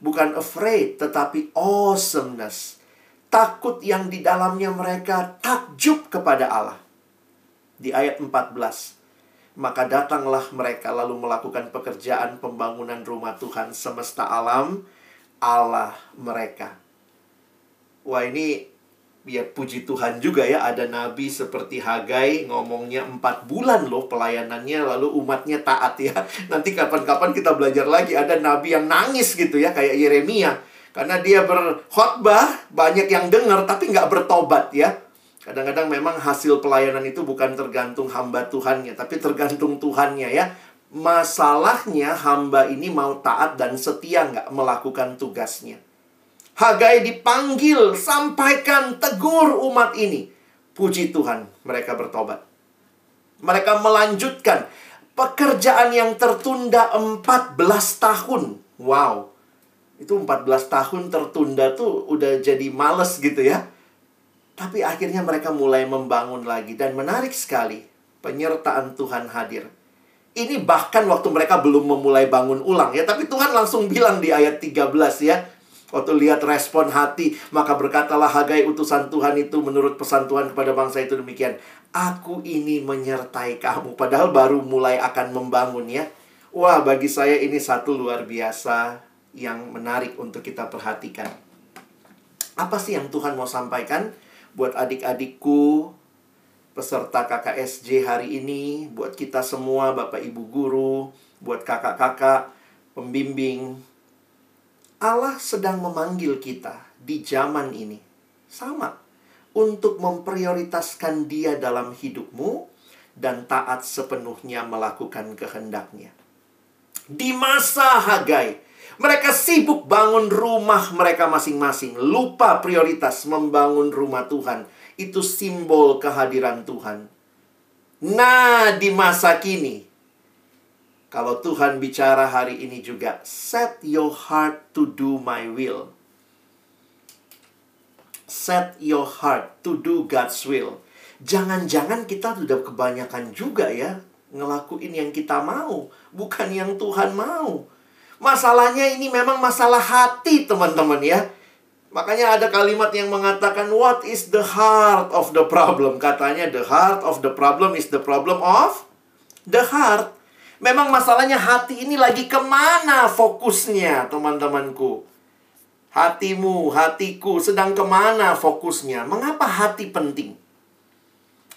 bukan afraid, tetapi awesomeness. Takut yang di dalamnya mereka takjub kepada Allah. Di ayat 14, maka datanglah mereka lalu melakukan pekerjaan pembangunan rumah Tuhan semesta alam, Allah mereka. Wah ini ya puji Tuhan juga ya ada nabi seperti Hagai ngomongnya empat bulan loh pelayanannya lalu umatnya taat ya. Nanti kapan-kapan kita belajar lagi ada nabi yang nangis gitu ya kayak Yeremia. Karena dia berkhotbah banyak yang dengar tapi nggak bertobat ya Kadang-kadang memang hasil pelayanan itu bukan tergantung hamba Tuhannya, tapi tergantung Tuhannya ya. Masalahnya hamba ini mau taat dan setia nggak melakukan tugasnya. Hagai dipanggil, sampaikan, tegur umat ini. Puji Tuhan, mereka bertobat. Mereka melanjutkan pekerjaan yang tertunda 14 tahun. Wow, itu 14 tahun tertunda tuh udah jadi males gitu ya tapi akhirnya mereka mulai membangun lagi dan menarik sekali penyertaan Tuhan hadir. Ini bahkan waktu mereka belum memulai bangun ulang ya, tapi Tuhan langsung bilang di ayat 13 ya. Waktu lihat respon hati, maka berkatalah Hagai utusan Tuhan itu menurut pesan Tuhan kepada bangsa itu demikian. Aku ini menyertai kamu, padahal baru mulai akan membangun ya. Wah, bagi saya ini satu luar biasa yang menarik untuk kita perhatikan. Apa sih yang Tuhan mau sampaikan? Buat adik-adikku, peserta KKSJ hari ini, buat kita semua, Bapak Ibu guru, buat kakak-kakak, pembimbing. Allah sedang memanggil kita di zaman ini. Sama. Untuk memprioritaskan dia dalam hidupmu dan taat sepenuhnya melakukan kehendaknya. Di masa Hagai, mereka sibuk bangun rumah mereka masing-masing, lupa prioritas membangun rumah Tuhan. Itu simbol kehadiran Tuhan. Nah, di masa kini, kalau Tuhan bicara hari ini juga, set your heart to do my will. Set your heart to do God's will. Jangan-jangan kita sudah kebanyakan juga ya ngelakuin yang kita mau, bukan yang Tuhan mau. Masalahnya ini memang masalah hati, teman-teman ya. Makanya ada kalimat yang mengatakan what is the heart of the problem? Katanya the heart of the problem is the problem of the heart. Memang masalahnya hati ini lagi ke mana fokusnya, teman-temanku? Hatimu, hatiku sedang ke mana fokusnya? Mengapa hati penting?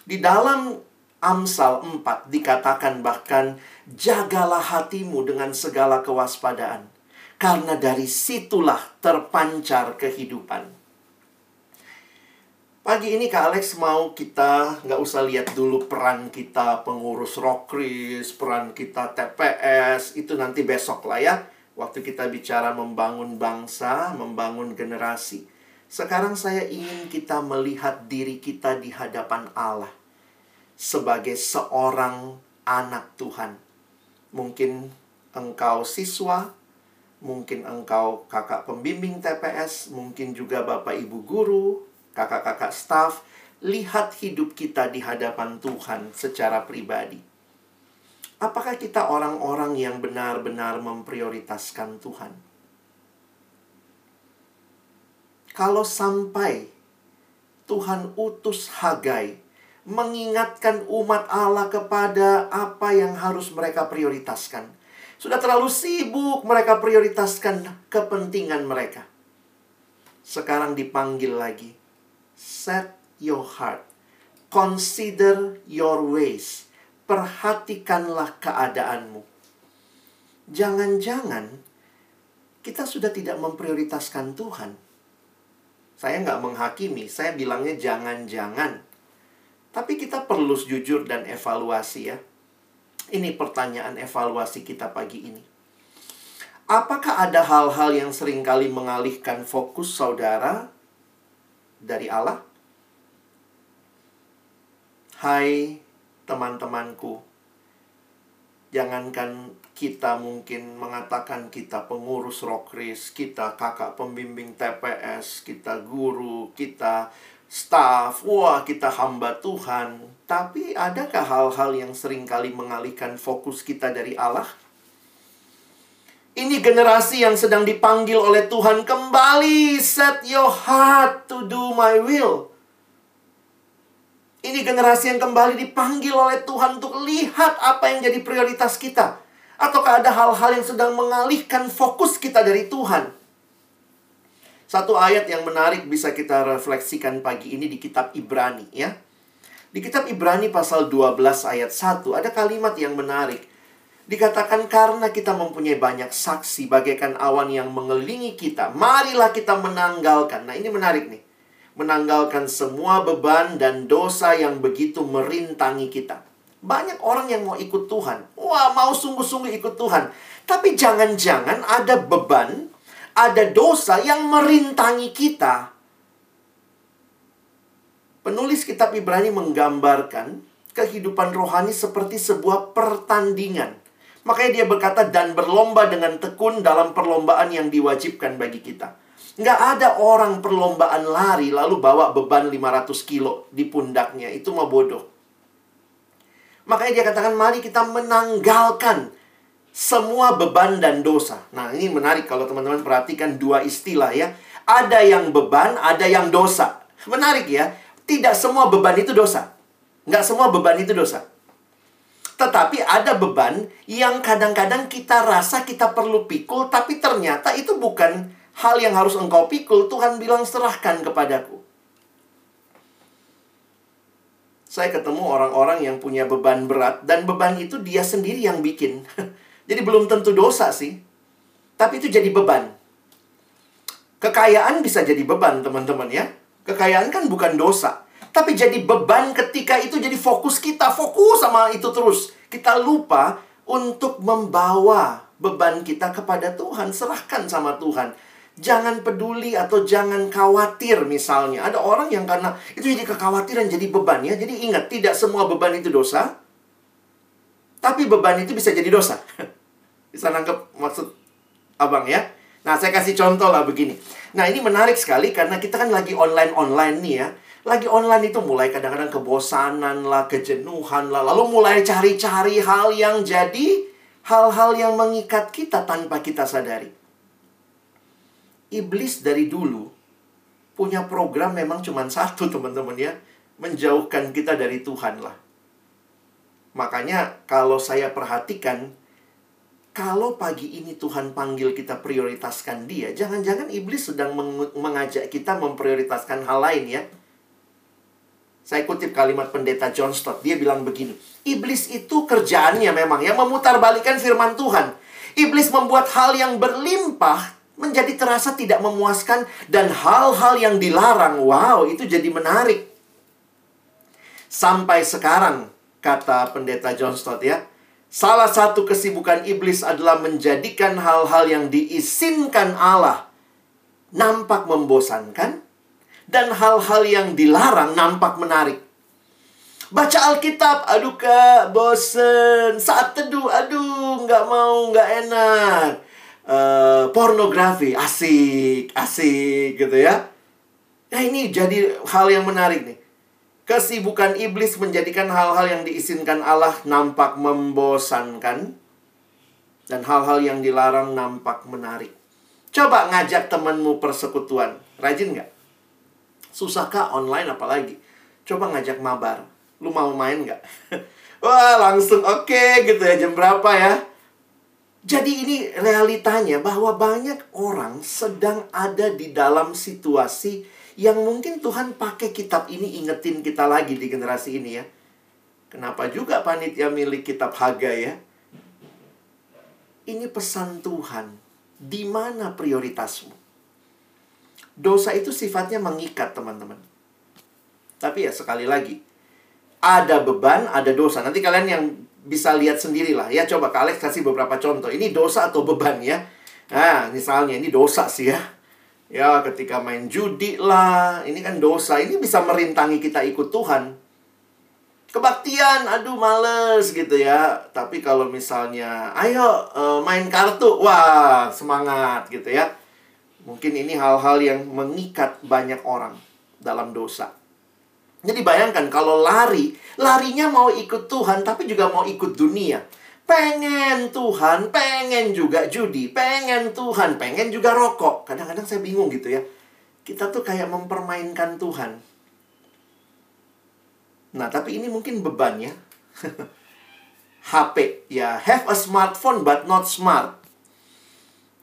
Di dalam Amsal 4 dikatakan bahkan jagalah hatimu dengan segala kewaspadaan karena dari situlah terpancar kehidupan. Pagi ini Kak Alex mau kita nggak usah lihat dulu peran kita pengurus Rokris, peran kita TPS, itu nanti besok lah ya. Waktu kita bicara membangun bangsa, membangun generasi. Sekarang saya ingin kita melihat diri kita di hadapan Allah sebagai seorang anak Tuhan. Mungkin engkau siswa, mungkin engkau kakak pembimbing TPS, mungkin juga bapak ibu guru, kakak-kakak staf, lihat hidup kita di hadapan Tuhan secara pribadi. Apakah kita orang-orang yang benar-benar memprioritaskan Tuhan? Kalau sampai Tuhan utus Hagai mengingatkan umat Allah kepada apa yang harus mereka prioritaskan. Sudah terlalu sibuk mereka prioritaskan kepentingan mereka. Sekarang dipanggil lagi. Set your heart. Consider your ways. Perhatikanlah keadaanmu. Jangan-jangan kita sudah tidak memprioritaskan Tuhan. Saya nggak menghakimi, saya bilangnya jangan-jangan. Tapi kita perlu jujur dan evaluasi ya. Ini pertanyaan evaluasi kita pagi ini. Apakah ada hal-hal yang sering kali mengalihkan fokus saudara dari Allah? Hai teman-temanku, jangankan kita mungkin mengatakan kita pengurus rokris, kita kakak pembimbing TPS, kita guru, kita staff, wah kita hamba Tuhan. Tapi adakah hal-hal yang sering kali mengalihkan fokus kita dari Allah? Ini generasi yang sedang dipanggil oleh Tuhan kembali set your heart to do my will. Ini generasi yang kembali dipanggil oleh Tuhan untuk lihat apa yang jadi prioritas kita. Ataukah ada hal-hal yang sedang mengalihkan fokus kita dari Tuhan? Satu ayat yang menarik bisa kita refleksikan pagi ini di kitab Ibrani ya. Di kitab Ibrani pasal 12 ayat 1 ada kalimat yang menarik. Dikatakan karena kita mempunyai banyak saksi bagaikan awan yang mengelilingi kita, marilah kita menanggalkan. Nah, ini menarik nih. Menanggalkan semua beban dan dosa yang begitu merintangi kita. Banyak orang yang mau ikut Tuhan. Wah, mau sungguh-sungguh ikut Tuhan. Tapi jangan-jangan ada beban ada dosa yang merintangi kita. Penulis kitab Ibrani menggambarkan kehidupan rohani seperti sebuah pertandingan. Makanya dia berkata, dan berlomba dengan tekun dalam perlombaan yang diwajibkan bagi kita. Nggak ada orang perlombaan lari lalu bawa beban 500 kilo di pundaknya. Itu mah bodoh. Makanya dia katakan, mari kita menanggalkan semua beban dan dosa. Nah, ini menarik kalau teman-teman perhatikan dua istilah ya. Ada yang beban, ada yang dosa. Menarik ya. Tidak semua beban itu dosa. Nggak semua beban itu dosa. Tetapi ada beban yang kadang-kadang kita rasa kita perlu pikul, tapi ternyata itu bukan hal yang harus engkau pikul. Tuhan bilang serahkan kepadaku. Saya ketemu orang-orang yang punya beban berat, dan beban itu dia sendiri yang bikin. Jadi belum tentu dosa sih. Tapi itu jadi beban. Kekayaan bisa jadi beban, teman-teman ya. Kekayaan kan bukan dosa. Tapi jadi beban ketika itu jadi fokus kita. Fokus sama itu terus. Kita lupa untuk membawa beban kita kepada Tuhan. Serahkan sama Tuhan. Jangan peduli atau jangan khawatir misalnya. Ada orang yang karena itu jadi kekhawatiran, jadi beban ya. Jadi ingat, tidak semua beban itu dosa. Tapi beban itu bisa jadi dosa. Bisa nangkep maksud abang ya? Nah, saya kasih contoh lah begini. Nah, ini menarik sekali karena kita kan lagi online-online nih ya. Lagi online itu mulai kadang-kadang kebosanan lah, kejenuhan lah. Lalu mulai cari-cari hal yang jadi hal-hal yang mengikat kita tanpa kita sadari. Iblis dari dulu punya program memang cuma satu teman-teman ya. Menjauhkan kita dari Tuhan lah. Makanya kalau saya perhatikan kalau pagi ini Tuhan panggil kita prioritaskan dia, jangan-jangan iblis sedang meng mengajak kita memprioritaskan hal lain ya. Saya kutip kalimat pendeta John Stott, dia bilang begini, iblis itu kerjaannya memang ya memutarbalikkan firman Tuhan. Iblis membuat hal yang berlimpah menjadi terasa tidak memuaskan dan hal-hal yang dilarang, wow, itu jadi menarik. Sampai sekarang, kata pendeta John Stott ya, Salah satu kesibukan iblis adalah menjadikan hal-hal yang diizinkan Allah nampak membosankan dan hal-hal yang dilarang nampak menarik. Baca Alkitab, aduh kak, bosen. Saat teduh, aduh, nggak mau, nggak enak. Uh, pornografi, asik, asik gitu ya. Nah ini jadi hal yang menarik nih. Kesibukan iblis menjadikan hal-hal yang diizinkan Allah nampak membosankan. Dan hal-hal yang dilarang nampak menarik. Coba ngajak temanmu persekutuan. Rajin nggak? Susahkah online apalagi? Coba ngajak mabar lu mau main nggak? Wah, langsung oke okay, gitu ya, jam berapa ya? Jadi ini realitanya bahwa banyak orang sedang ada di dalam situasi yang mungkin Tuhan pakai kitab ini ingetin kita lagi di generasi ini ya. Kenapa juga panitia milik kitab Haga ya? Ini pesan Tuhan. Di mana prioritasmu? Dosa itu sifatnya mengikat, teman-teman. Tapi ya sekali lagi, ada beban, ada dosa. Nanti kalian yang bisa lihat sendirilah ya. Coba Kak Alex kasih beberapa contoh. Ini dosa atau beban ya. Nah, misalnya ini dosa sih ya. Ya, ketika main judi lah, ini kan dosa. Ini bisa merintangi kita ikut Tuhan. Kebaktian, aduh males gitu ya. Tapi kalau misalnya, ayo uh, main kartu, wah semangat gitu ya. Mungkin ini hal-hal yang mengikat banyak orang dalam dosa. Jadi bayangkan kalau lari, larinya mau ikut Tuhan tapi juga mau ikut dunia. Pengen Tuhan, pengen juga judi, pengen Tuhan, pengen juga rokok. Kadang-kadang saya bingung gitu ya. Kita tuh kayak mempermainkan Tuhan. Nah, tapi ini mungkin beban ya. HP, ya have a smartphone but not smart.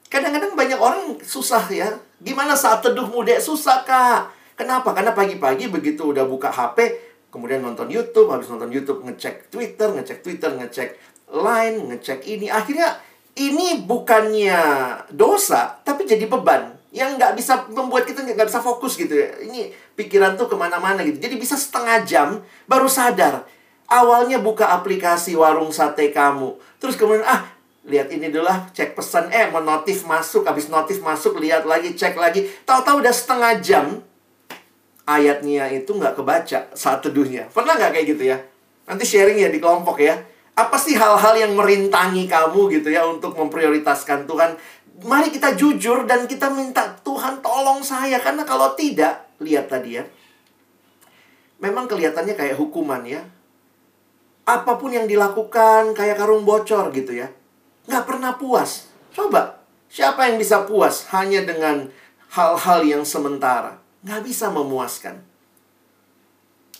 Kadang-kadang banyak orang susah ya. Gimana saat teduh muda? Susah, Kak Kenapa? Karena pagi-pagi begitu udah buka HP, kemudian nonton YouTube, habis nonton YouTube ngecek Twitter, ngecek Twitter, ngecek Line, ngecek ini. Akhirnya ini bukannya dosa, tapi jadi beban yang nggak bisa membuat kita nggak bisa fokus gitu ya. Ini pikiran tuh ke mana-mana gitu. Jadi bisa setengah jam baru sadar. Awalnya buka aplikasi warung sate kamu. Terus kemudian, ah lihat ini dulu lah, cek pesan, eh mau notif masuk, habis notif masuk, lihat lagi, cek lagi. Tahu-tahu udah setengah jam, ayatnya itu nggak kebaca saat teduhnya. Pernah nggak kayak gitu ya? Nanti sharing ya di kelompok ya. Apa sih hal-hal yang merintangi kamu gitu ya untuk memprioritaskan Tuhan? Mari kita jujur dan kita minta Tuhan tolong saya. Karena kalau tidak, lihat tadi ya. Memang kelihatannya kayak hukuman ya. Apa pun yang dilakukan kayak karung bocor gitu ya. Nggak pernah puas. Coba, siapa yang bisa puas hanya dengan hal-hal yang sementara? nggak bisa memuaskan.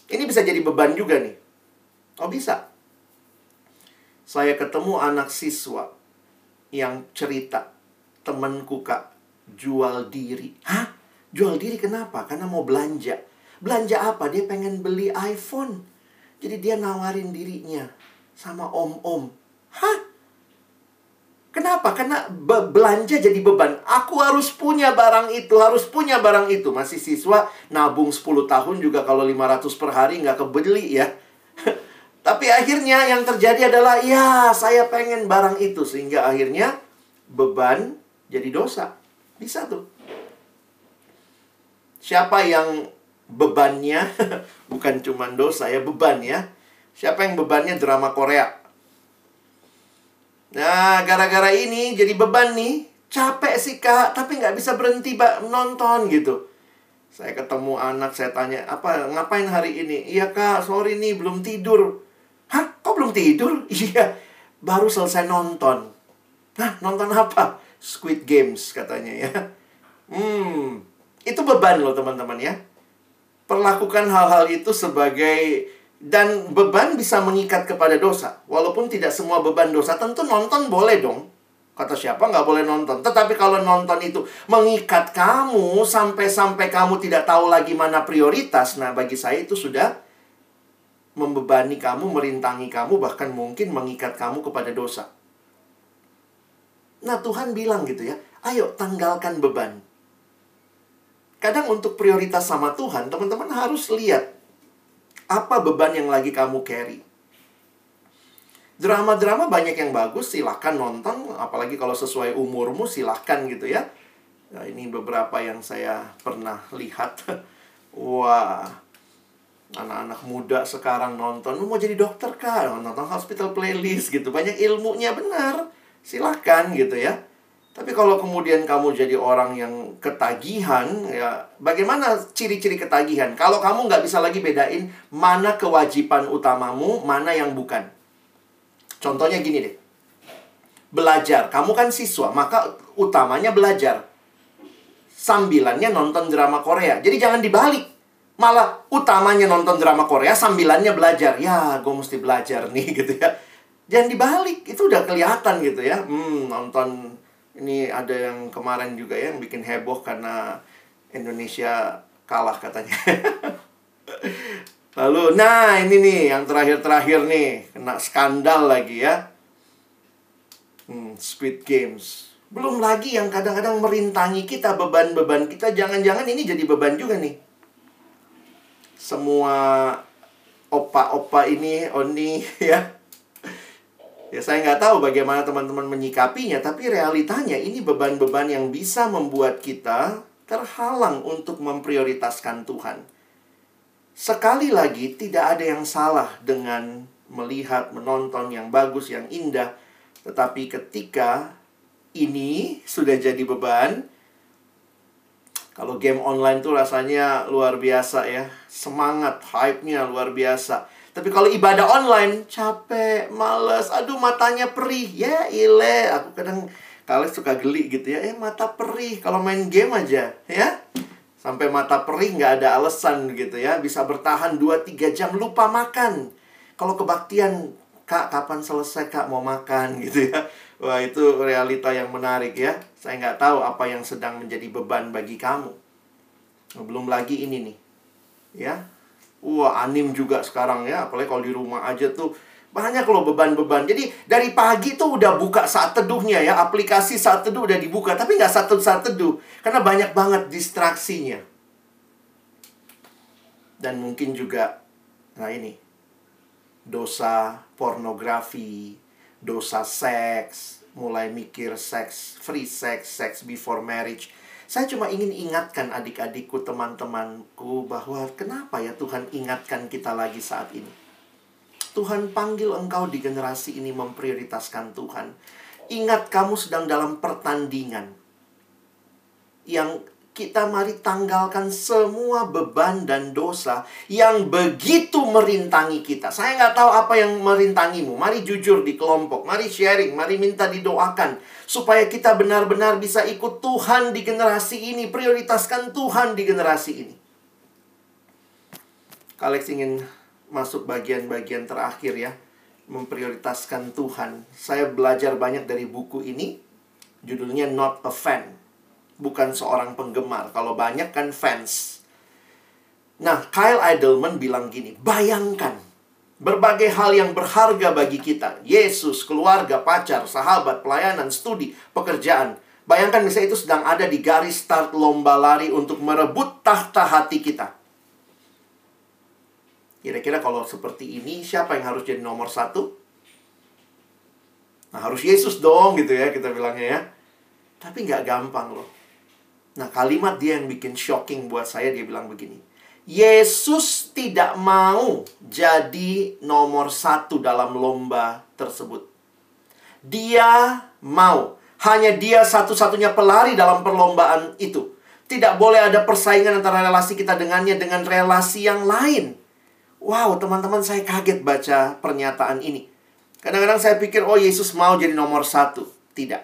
Ini bisa jadi beban juga nih. Oh bisa. Saya ketemu anak siswa yang cerita, temanku kak, jual diri. Hah? Jual diri kenapa? Karena mau belanja. Belanja apa? Dia pengen beli iPhone. Jadi dia nawarin dirinya sama om-om. Hah? Kenapa? Karena be belanja jadi beban. Aku harus punya barang itu, harus punya barang itu. Masih siswa, nabung 10 tahun juga kalau 500 per hari nggak kebeli ya. Tapi akhirnya yang terjadi adalah, ya saya pengen barang itu. Sehingga akhirnya beban jadi dosa. Bisa tuh. Siapa yang bebannya, bukan cuma dosa ya, beban ya. Siapa yang bebannya drama Korea? Nah, gara-gara ini jadi beban nih. Capek sih kak, tapi nggak bisa berhenti nonton gitu. Saya ketemu anak, saya tanya, apa ngapain hari ini? Iya kak, sorry nih, belum tidur. Belum tidur? Iya, baru selesai nonton. Hah, nonton apa? Squid Games katanya ya. Hmm, itu beban loh teman-teman ya. Perlakukan hal-hal itu sebagai dan beban bisa mengikat kepada dosa. Walaupun tidak semua beban dosa, tentu nonton boleh dong. Kata siapa nggak boleh nonton. Tetapi kalau nonton itu mengikat kamu sampai-sampai kamu tidak tahu lagi mana prioritas, nah bagi saya itu sudah membebani kamu, merintangi kamu, bahkan mungkin mengikat kamu kepada dosa. Nah Tuhan bilang gitu ya, ayo tanggalkan beban. Kadang untuk prioritas sama Tuhan, teman-teman harus lihat apa beban yang lagi kamu carry? Drama-drama banyak yang bagus, silahkan nonton. Apalagi kalau sesuai umurmu, silahkan gitu ya. Nah, ini beberapa yang saya pernah lihat. Wah, anak-anak muda sekarang nonton, mau jadi dokter kah? Nonton hospital playlist gitu. Banyak ilmunya benar. Silahkan gitu ya. Tapi kalau kemudian kamu jadi orang yang ketagihan, ya bagaimana ciri-ciri ketagihan? Kalau kamu nggak bisa lagi bedain mana kewajiban utamamu, mana yang bukan. Contohnya gini deh. Belajar, kamu kan siswa, maka utamanya belajar. Sambilannya nonton drama Korea. Jadi jangan dibalik. Malah utamanya nonton drama Korea, sambilannya belajar. Ya, gue mesti belajar nih gitu ya. Jangan dibalik, itu udah kelihatan gitu ya. Hmm, nonton ini ada yang kemarin juga ya yang bikin heboh karena Indonesia kalah katanya. Lalu, nah ini nih yang terakhir-terakhir nih kena skandal lagi ya. Hmm, Squid Games. Belum lagi yang kadang-kadang merintangi kita beban-beban kita. Jangan-jangan ini jadi beban juga nih. Semua opa-opa ini, Oni ya Ya saya nggak tahu bagaimana teman-teman menyikapinya, tapi realitanya ini beban-beban yang bisa membuat kita terhalang untuk memprioritaskan Tuhan. Sekali lagi, tidak ada yang salah dengan melihat, menonton yang bagus, yang indah. Tetapi ketika ini sudah jadi beban, kalau game online tuh rasanya luar biasa ya. Semangat, hype-nya luar biasa tapi kalau ibadah online, capek, males, aduh matanya perih. Ya ile, aku kadang kalian suka geli gitu ya. Eh mata perih kalau main game aja, ya. Sampai mata perih nggak ada alasan gitu ya. Bisa bertahan 2-3 jam lupa makan. Kalau kebaktian, kak kapan selesai kak mau makan gitu ya. Wah itu realita yang menarik ya. Saya nggak tahu apa yang sedang menjadi beban bagi kamu. Belum lagi ini nih. Ya, Wah, anim juga sekarang ya, apalagi kalau di rumah aja tuh banyak loh beban-beban. Jadi dari pagi tuh udah buka saat teduhnya ya, aplikasi saat teduh udah dibuka, tapi nggak satu saat teduh karena banyak banget distraksinya. Dan mungkin juga, nah ini dosa pornografi, dosa seks, mulai mikir seks, free sex, sex before marriage saya cuma ingin ingatkan adik-adikku, teman-temanku bahwa kenapa ya Tuhan ingatkan kita lagi saat ini. Tuhan panggil engkau di generasi ini memprioritaskan Tuhan. Ingat kamu sedang dalam pertandingan. Yang kita mari tanggalkan semua beban dan dosa yang begitu merintangi kita. Saya nggak tahu apa yang merintangimu. Mari jujur di kelompok, mari sharing, mari minta didoakan. Supaya kita benar-benar bisa ikut Tuhan di generasi ini, prioritaskan Tuhan di generasi ini. Kalex ingin masuk bagian-bagian terakhir ya. Memprioritaskan Tuhan. Saya belajar banyak dari buku ini. Judulnya Not a Fan bukan seorang penggemar. Kalau banyak kan fans. Nah, Kyle Idleman bilang gini, bayangkan berbagai hal yang berharga bagi kita. Yesus, keluarga, pacar, sahabat, pelayanan, studi, pekerjaan. Bayangkan misalnya itu sedang ada di garis start lomba lari untuk merebut tahta hati kita. Kira-kira kalau seperti ini, siapa yang harus jadi nomor satu? Nah, harus Yesus dong gitu ya, kita bilangnya ya. Tapi nggak gampang loh. Nah, kalimat dia yang bikin shocking buat saya, dia bilang begini. Yesus tidak mau jadi nomor satu dalam lomba tersebut. Dia mau. Hanya dia satu-satunya pelari dalam perlombaan itu. Tidak boleh ada persaingan antara relasi kita dengannya dengan relasi yang lain. Wow, teman-teman saya kaget baca pernyataan ini. Kadang-kadang saya pikir, oh Yesus mau jadi nomor satu. Tidak.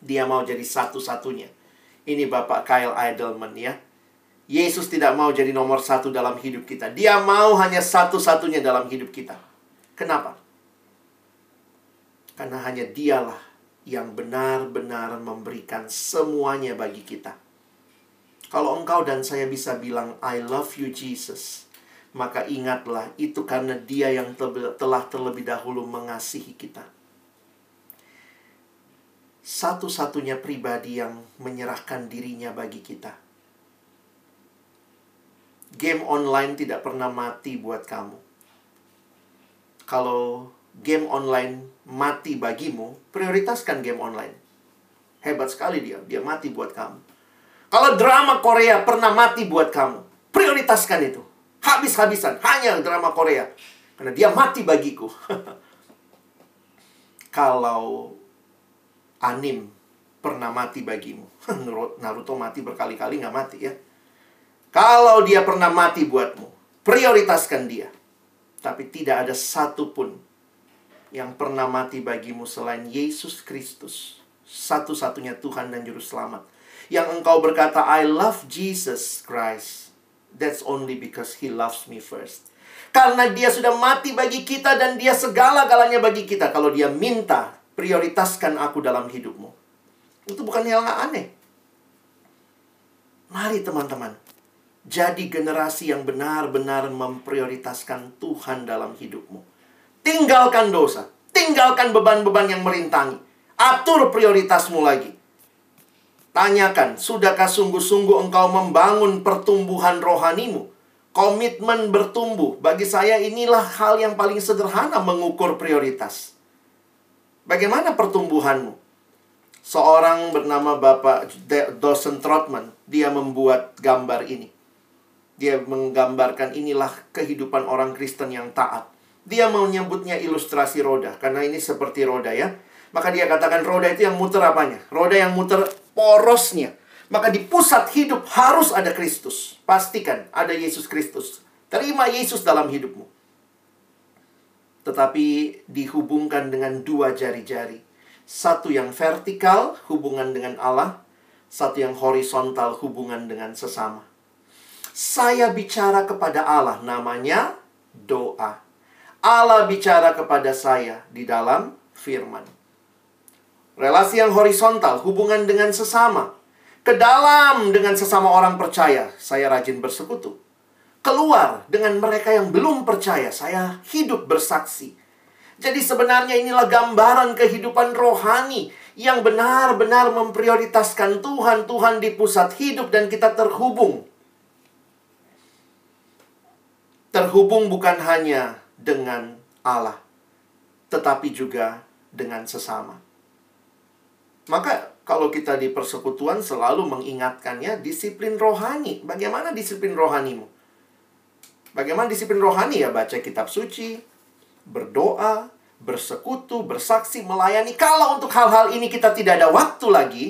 Dia mau jadi satu-satunya. Ini Bapak Kyle Idleman ya. Yesus tidak mau jadi nomor satu dalam hidup kita. Dia mau hanya satu-satunya dalam hidup kita. Kenapa? Karena hanya dialah yang benar-benar memberikan semuanya bagi kita. Kalau engkau dan saya bisa bilang, I love you Jesus. Maka ingatlah, itu karena dia yang telah terlebih dahulu mengasihi kita satu-satunya pribadi yang menyerahkan dirinya bagi kita. Game online tidak pernah mati buat kamu. Kalau game online mati bagimu, prioritaskan game online. Hebat sekali dia, dia mati buat kamu. Kalau drama Korea pernah mati buat kamu, prioritaskan itu. Habis-habisan, hanya drama Korea. Karena dia mati bagiku. Kalau anim pernah mati bagimu. Naruto mati berkali-kali nggak mati ya. Kalau dia pernah mati buatmu, prioritaskan dia. Tapi tidak ada satupun yang pernah mati bagimu selain Yesus Kristus. Satu-satunya Tuhan dan Juru Selamat. Yang engkau berkata, I love Jesus Christ. That's only because He loves me first. Karena dia sudah mati bagi kita dan dia segala-galanya bagi kita. Kalau dia minta, prioritaskan aku dalam hidupmu. Itu bukan yang aneh. Mari teman-teman, jadi generasi yang benar-benar memprioritaskan Tuhan dalam hidupmu. Tinggalkan dosa, tinggalkan beban-beban yang merintangi. Atur prioritasmu lagi. Tanyakan, sudahkah sungguh-sungguh engkau membangun pertumbuhan rohanimu? Komitmen bertumbuh. Bagi saya inilah hal yang paling sederhana mengukur prioritas. Bagaimana pertumbuhanmu? Seorang bernama Bapak Dawson Trotman, dia membuat gambar ini. Dia menggambarkan inilah kehidupan orang Kristen yang taat. Dia menyebutnya ilustrasi roda, karena ini seperti roda ya. Maka dia katakan roda itu yang muter apanya? Roda yang muter porosnya. Maka di pusat hidup harus ada Kristus. Pastikan ada Yesus Kristus. Terima Yesus dalam hidupmu. Tetapi dihubungkan dengan dua jari-jari. Satu yang vertikal, hubungan dengan Allah. Satu yang horizontal, hubungan dengan sesama. Saya bicara kepada Allah, namanya doa. Allah bicara kepada saya di dalam firman. Relasi yang horizontal, hubungan dengan sesama. Ke dalam dengan sesama orang percaya, saya rajin bersekutu. Keluar dengan mereka yang belum percaya, saya hidup bersaksi. Jadi sebenarnya inilah gambaran kehidupan rohani yang benar-benar memprioritaskan Tuhan, Tuhan di pusat hidup dan kita terhubung. Terhubung bukan hanya dengan Allah, tetapi juga dengan sesama. Maka kalau kita di persekutuan selalu mengingatkannya disiplin rohani. Bagaimana disiplin rohanimu? Bagaimana disiplin rohani ya? Baca kitab suci, berdoa, bersekutu, bersaksi, melayani. Kalau untuk hal-hal ini kita tidak ada waktu lagi,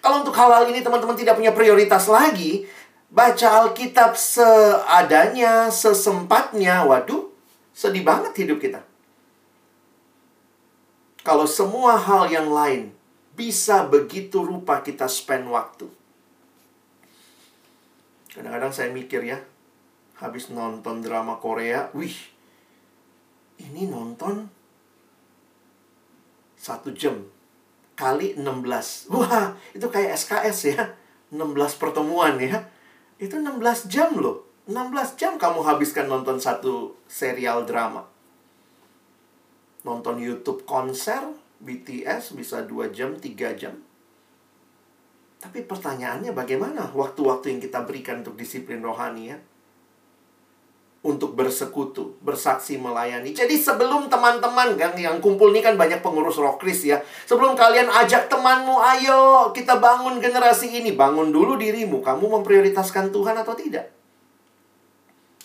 kalau untuk hal-hal ini teman-teman tidak punya prioritas lagi, baca Alkitab seadanya, sesempatnya. Waduh, sedih banget hidup kita. Kalau semua hal yang lain bisa begitu rupa kita spend waktu. Kadang-kadang saya mikir ya, habis nonton drama Korea, wih, ini nonton satu jam kali 16. Wah, itu kayak SKS ya. 16 pertemuan ya. Itu 16 jam loh. 16 jam kamu habiskan nonton satu serial drama. Nonton YouTube konser, BTS bisa 2 jam, 3 jam. Tapi pertanyaannya bagaimana waktu-waktu yang kita berikan untuk disiplin rohani ya? Untuk bersekutu, bersaksi, melayani. Jadi sebelum teman-teman yang, yang kumpul ini kan banyak pengurus rokris ya. Sebelum kalian ajak temanmu, ayo kita bangun generasi ini. Bangun dulu dirimu. Kamu memprioritaskan Tuhan atau tidak?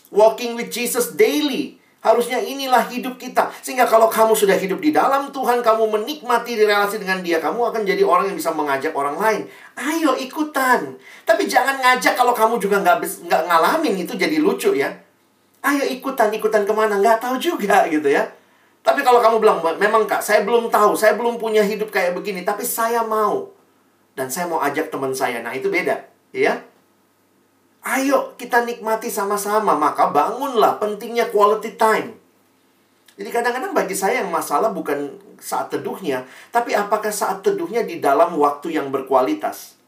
Walking with Jesus daily Harusnya inilah hidup kita. Sehingga kalau kamu sudah hidup di dalam Tuhan, kamu menikmati relasi dengan dia, kamu akan jadi orang yang bisa mengajak orang lain. Ayo ikutan. Tapi jangan ngajak kalau kamu juga nggak ngalamin itu jadi lucu ya. Ayo ikutan, ikutan ke mana? Nggak tahu juga gitu ya. Tapi kalau kamu bilang, memang kak, saya belum tahu, saya belum punya hidup kayak begini, tapi saya mau. Dan saya mau ajak teman saya. Nah itu beda. Ya, Ayo kita nikmati sama-sama, maka bangunlah pentingnya quality time. Jadi kadang-kadang bagi saya yang masalah bukan saat teduhnya, tapi apakah saat teduhnya di dalam waktu yang berkualitas.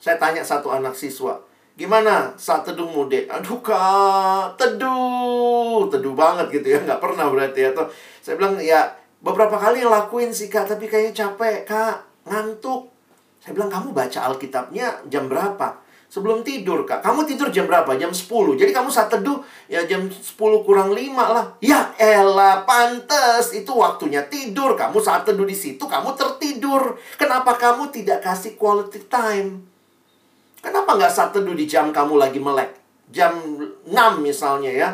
Saya tanya satu anak siswa, gimana saat teduhmu dek? Aduh kak, teduh, teduh banget gitu ya, nggak pernah berarti. Atau saya bilang ya beberapa kali ngelakuin sih kak, tapi kayaknya capek kak, ngantuk. Saya bilang kamu baca Alkitabnya jam berapa? Sebelum tidur, Kak. Kamu tidur jam berapa? Jam 10. Jadi kamu saat teduh, ya jam 10 kurang 5 lah. Ya elah, pantes. Itu waktunya tidur. Kamu saat teduh di situ, kamu tertidur. Kenapa kamu tidak kasih quality time? Kenapa nggak saat teduh di jam kamu lagi melek? Jam 6 misalnya ya.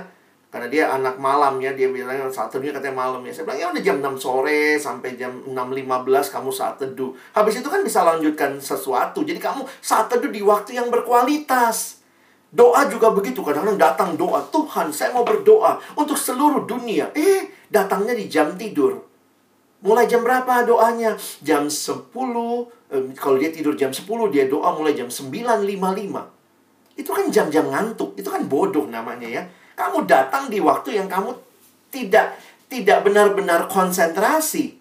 Karena dia anak malam ya, dia bilang saat teduhnya katanya malam ya. Saya bilang ya udah jam 6 sore sampai jam 6.15 kamu saat teduh. Habis itu kan bisa lanjutkan sesuatu. Jadi kamu saat teduh di waktu yang berkualitas. Doa juga begitu. Kadang-kadang datang doa. Tuhan, saya mau berdoa untuk seluruh dunia. Eh, datangnya di jam tidur. Mulai jam berapa doanya? Jam 10. Eh, kalau dia tidur jam 10, dia doa mulai jam 9.55. Itu kan jam-jam ngantuk. Itu kan bodoh namanya ya. Kamu datang di waktu yang kamu tidak tidak benar-benar konsentrasi.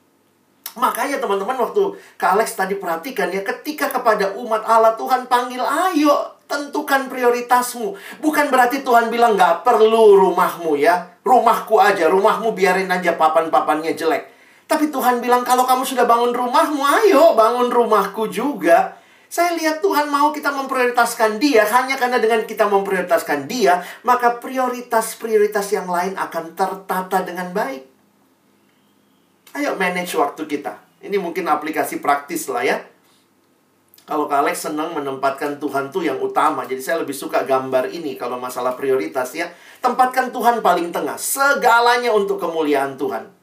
Makanya teman-teman waktu Kak Alex tadi perhatikan ya ketika kepada umat Allah Tuhan panggil ayo tentukan prioritasmu. Bukan berarti Tuhan bilang nggak perlu rumahmu ya. Rumahku aja, rumahmu biarin aja papan-papannya jelek. Tapi Tuhan bilang kalau kamu sudah bangun rumahmu, ayo bangun rumahku juga. Saya lihat Tuhan mau kita memprioritaskan dia hanya karena dengan kita memprioritaskan dia, maka prioritas-prioritas yang lain akan tertata dengan baik. Ayo manage waktu kita. Ini mungkin aplikasi praktis lah ya. Kalau Kak Alex senang menempatkan Tuhan tuh yang utama. Jadi saya lebih suka gambar ini kalau masalah prioritas ya. Tempatkan Tuhan paling tengah. Segalanya untuk kemuliaan Tuhan.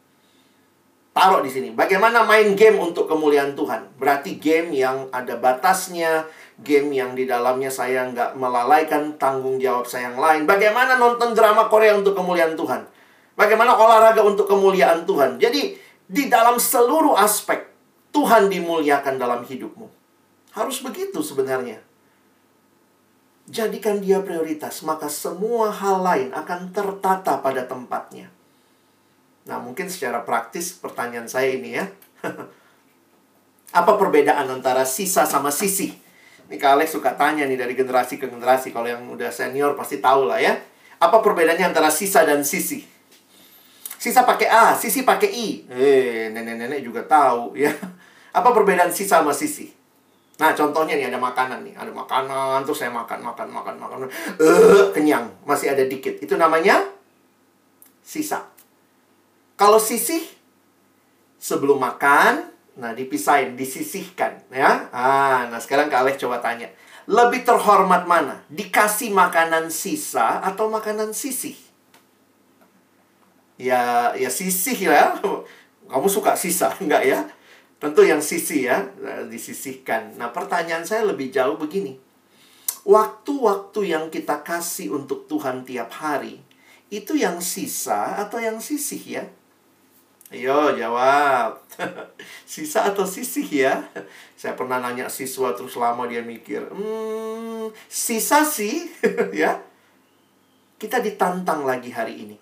Taruh di sini. Bagaimana main game untuk kemuliaan Tuhan? Berarti game yang ada batasnya, game yang di dalamnya saya nggak melalaikan tanggung jawab saya yang lain. Bagaimana nonton drama Korea untuk kemuliaan Tuhan? Bagaimana olahraga untuk kemuliaan Tuhan? Jadi, di dalam seluruh aspek, Tuhan dimuliakan dalam hidupmu. Harus begitu sebenarnya. Jadikan dia prioritas, maka semua hal lain akan tertata pada tempatnya. Nah, mungkin secara praktis pertanyaan saya ini ya. Apa perbedaan antara sisa sama sisi? Ini Kak Alex suka tanya nih dari generasi ke generasi. Kalau yang udah senior pasti tahu lah ya. Apa perbedaannya antara sisa dan sisi? Sisa pakai A, sisi pakai I. Eh, nenek-nenek juga tahu ya. Apa perbedaan sisa sama sisi? Nah, contohnya nih ada makanan nih. Ada makanan, terus saya makan, makan, makan, makan. Eh, kenyang. Masih ada dikit. Itu namanya sisa. Kalau sisih sebelum makan, nah dipisahin, disisihkan ya. Ah, nah sekarang Kak Alex coba tanya. Lebih terhormat mana? Dikasih makanan sisa atau makanan sisih? Ya, ya sisih ya. Kamu suka sisa, enggak ya? Tentu yang sisi ya, nah, disisihkan. Nah, pertanyaan saya lebih jauh begini. Waktu-waktu yang kita kasih untuk Tuhan tiap hari, itu yang sisa atau yang sisih ya? Ayo jawab. Sisa atau sisih ya? Saya pernah nanya siswa terus lama dia mikir. Hmm, sisa sih ya. Kita ditantang lagi hari ini.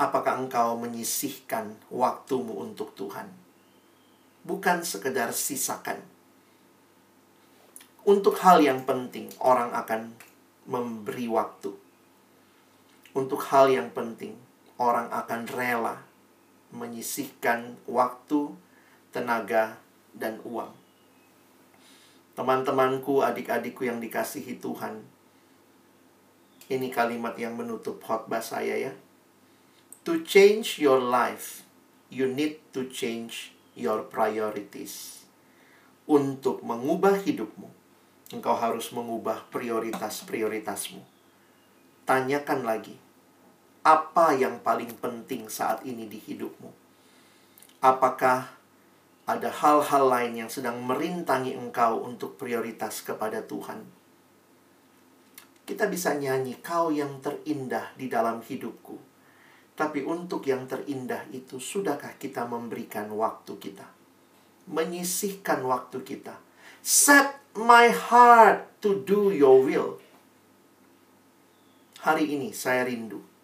Apakah engkau menyisihkan waktumu untuk Tuhan? Bukan sekedar sisakan. Untuk hal yang penting, orang akan memberi waktu. Untuk hal yang penting, orang akan rela menyisihkan waktu, tenaga, dan uang. Teman-temanku, adik-adikku yang dikasihi Tuhan, ini kalimat yang menutup khotbah saya ya. To change your life, you need to change your priorities. Untuk mengubah hidupmu, engkau harus mengubah prioritas-prioritasmu. Tanyakan lagi, apa yang paling penting saat ini di hidupmu? Apakah ada hal-hal lain yang sedang merintangi engkau untuk prioritas kepada Tuhan? Kita bisa nyanyi, "Kau yang terindah di dalam hidupku." Tapi untuk yang terindah itu, sudahkah kita memberikan waktu kita? Menyisihkan waktu kita. Set my heart to do your will. Hari ini saya rindu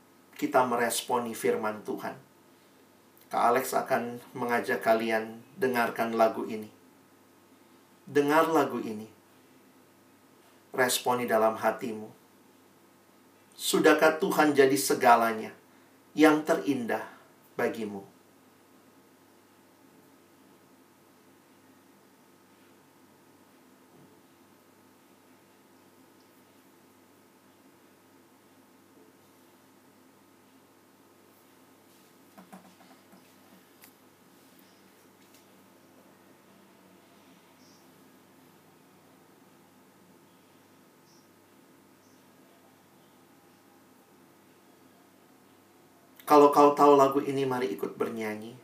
kita meresponi firman Tuhan. Kak Alex akan mengajak kalian dengarkan lagu ini. Dengar lagu ini. Responi dalam hatimu. Sudahkah Tuhan jadi segalanya yang terindah bagimu? Kalau kau tahu lagu ini, mari ikut bernyanyi.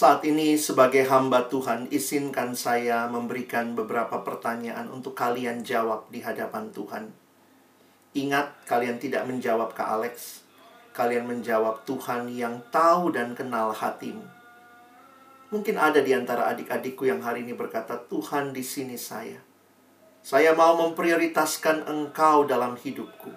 Saat ini sebagai hamba Tuhan, izinkan saya memberikan beberapa pertanyaan untuk kalian jawab di hadapan Tuhan. Ingat, kalian tidak menjawab ke Alex. Kalian menjawab Tuhan yang tahu dan kenal hatimu. Mungkin ada di antara adik-adikku yang hari ini berkata, Tuhan di sini saya. Saya mau memprioritaskan engkau dalam hidupku.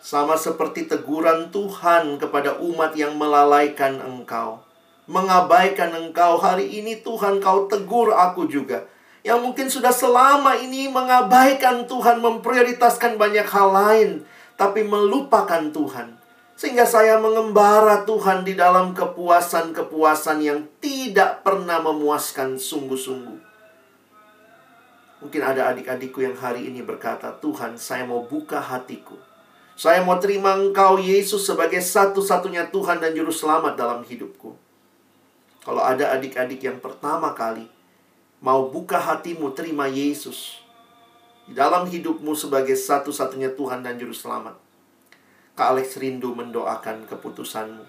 Sama seperti teguran Tuhan kepada umat yang melalaikan engkau mengabaikan engkau. Hari ini Tuhan kau tegur aku juga. Yang mungkin sudah selama ini mengabaikan Tuhan, memprioritaskan banyak hal lain. Tapi melupakan Tuhan. Sehingga saya mengembara Tuhan di dalam kepuasan-kepuasan yang tidak pernah memuaskan sungguh-sungguh. Mungkin ada adik-adikku yang hari ini berkata, Tuhan saya mau buka hatiku. Saya mau terima engkau Yesus sebagai satu-satunya Tuhan dan Juru Selamat dalam hidupku. Kalau ada adik-adik yang pertama kali mau buka hatimu terima Yesus di dalam hidupmu sebagai satu-satunya Tuhan dan Juru Selamat. Kak Alex rindu mendoakan keputusanmu.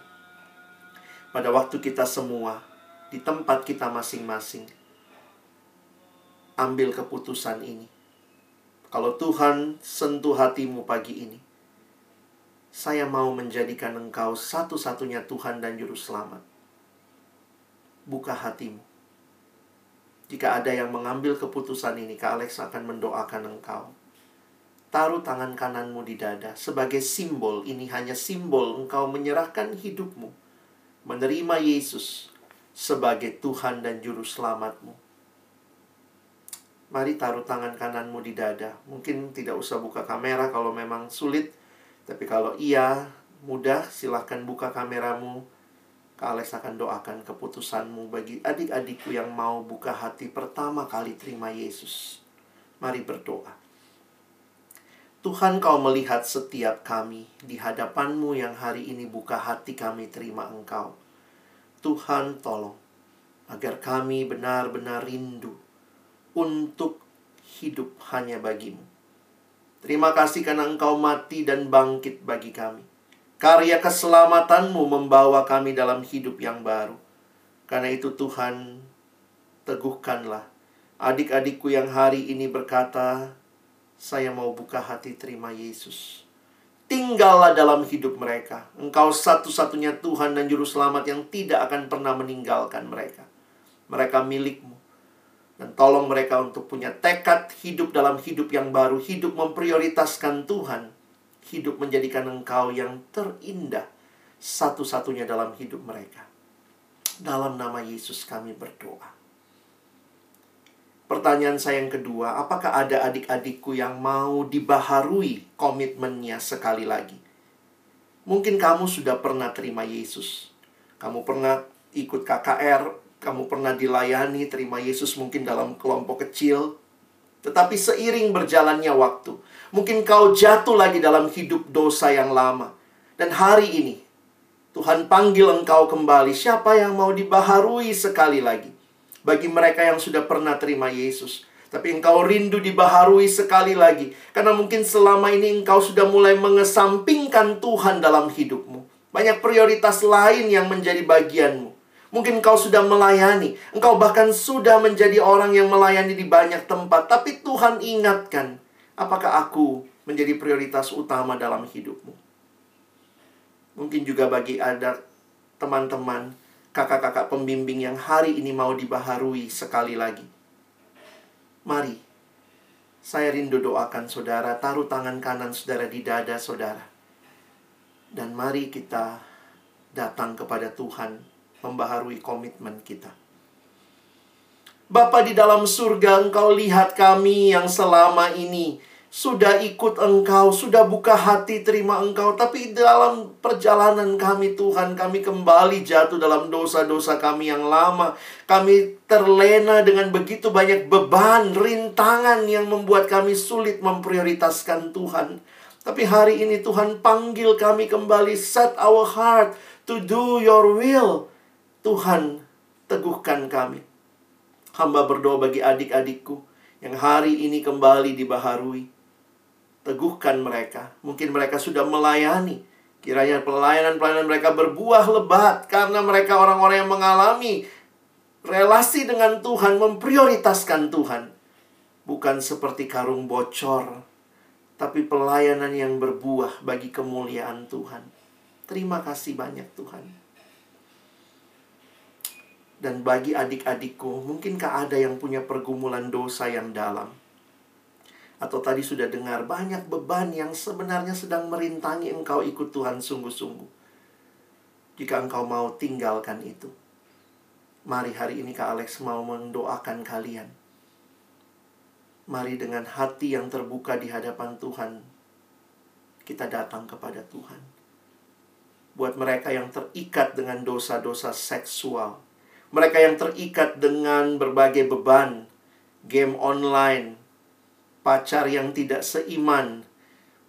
Pada waktu kita semua, di tempat kita masing-masing, ambil keputusan ini. Kalau Tuhan sentuh hatimu pagi ini, saya mau menjadikan engkau satu-satunya Tuhan dan Juru Selamat buka hatimu. Jika ada yang mengambil keputusan ini, Kak Alex akan mendoakan engkau. Taruh tangan kananmu di dada sebagai simbol. Ini hanya simbol engkau menyerahkan hidupmu. Menerima Yesus sebagai Tuhan dan Juru Selamatmu. Mari taruh tangan kananmu di dada. Mungkin tidak usah buka kamera kalau memang sulit. Tapi kalau iya, mudah, silahkan buka kameramu Kak Alex akan doakan keputusanmu bagi adik-adikku yang mau buka hati pertama kali terima Yesus. Mari berdoa. Tuhan kau melihat setiap kami di hadapanmu yang hari ini buka hati kami terima engkau. Tuhan tolong agar kami benar-benar rindu untuk hidup hanya bagimu. Terima kasih karena engkau mati dan bangkit bagi kami. Karya keselamatanmu membawa kami dalam hidup yang baru. Karena itu Tuhan, teguhkanlah adik-adikku yang hari ini berkata, saya mau buka hati terima Yesus. Tinggallah dalam hidup mereka. Engkau satu-satunya Tuhan dan Juru Selamat yang tidak akan pernah meninggalkan mereka. Mereka milikmu. Dan tolong mereka untuk punya tekad hidup dalam hidup yang baru. Hidup memprioritaskan Tuhan hidup menjadikan engkau yang terindah satu-satunya dalam hidup mereka. Dalam nama Yesus kami berdoa. Pertanyaan saya yang kedua, apakah ada adik-adikku yang mau dibaharui komitmennya sekali lagi? Mungkin kamu sudah pernah terima Yesus. Kamu pernah ikut KKR, kamu pernah dilayani terima Yesus mungkin dalam kelompok kecil. Tetapi seiring berjalannya waktu, Mungkin kau jatuh lagi dalam hidup dosa yang lama. Dan hari ini, Tuhan panggil engkau kembali. Siapa yang mau dibaharui sekali lagi? Bagi mereka yang sudah pernah terima Yesus. Tapi engkau rindu dibaharui sekali lagi. Karena mungkin selama ini engkau sudah mulai mengesampingkan Tuhan dalam hidupmu. Banyak prioritas lain yang menjadi bagianmu. Mungkin engkau sudah melayani. Engkau bahkan sudah menjadi orang yang melayani di banyak tempat. Tapi Tuhan ingatkan, apakah aku menjadi prioritas utama dalam hidupmu? Mungkin juga bagi ada teman-teman, kakak-kakak pembimbing yang hari ini mau dibaharui sekali lagi. Mari, saya rindu doakan saudara, taruh tangan kanan saudara di dada saudara. Dan mari kita datang kepada Tuhan, membaharui komitmen kita. Bapa di dalam surga, engkau lihat kami yang selama ini sudah ikut engkau, sudah buka hati terima engkau. Tapi dalam perjalanan kami Tuhan, kami kembali jatuh dalam dosa-dosa kami yang lama. Kami terlena dengan begitu banyak beban, rintangan yang membuat kami sulit memprioritaskan Tuhan. Tapi hari ini Tuhan panggil kami kembali, set our heart to do your will. Tuhan, teguhkan kami. Hamba berdoa bagi adik-adikku yang hari ini kembali dibaharui teguhkan mereka. Mungkin mereka sudah melayani. Kiranya pelayanan-pelayanan mereka berbuah lebat karena mereka orang-orang yang mengalami relasi dengan Tuhan, memprioritaskan Tuhan. Bukan seperti karung bocor, tapi pelayanan yang berbuah bagi kemuliaan Tuhan. Terima kasih banyak Tuhan. Dan bagi adik-adikku, mungkinkah ada yang punya pergumulan dosa yang dalam? atau tadi sudah dengar banyak beban yang sebenarnya sedang merintangi engkau ikut Tuhan sungguh-sungguh. Jika engkau mau tinggalkan itu, mari hari ini Kak Alex mau mendoakan kalian. Mari dengan hati yang terbuka di hadapan Tuhan, kita datang kepada Tuhan. Buat mereka yang terikat dengan dosa-dosa seksual, mereka yang terikat dengan berbagai beban, game online, pacar yang tidak seiman,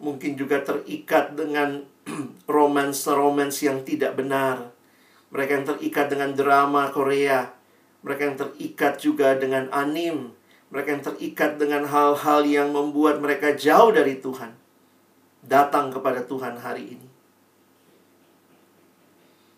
mungkin juga terikat dengan romance-romance yang tidak benar. Mereka yang terikat dengan drama Korea, mereka yang terikat juga dengan anim, mereka yang terikat dengan hal-hal yang membuat mereka jauh dari Tuhan. Datang kepada Tuhan hari ini.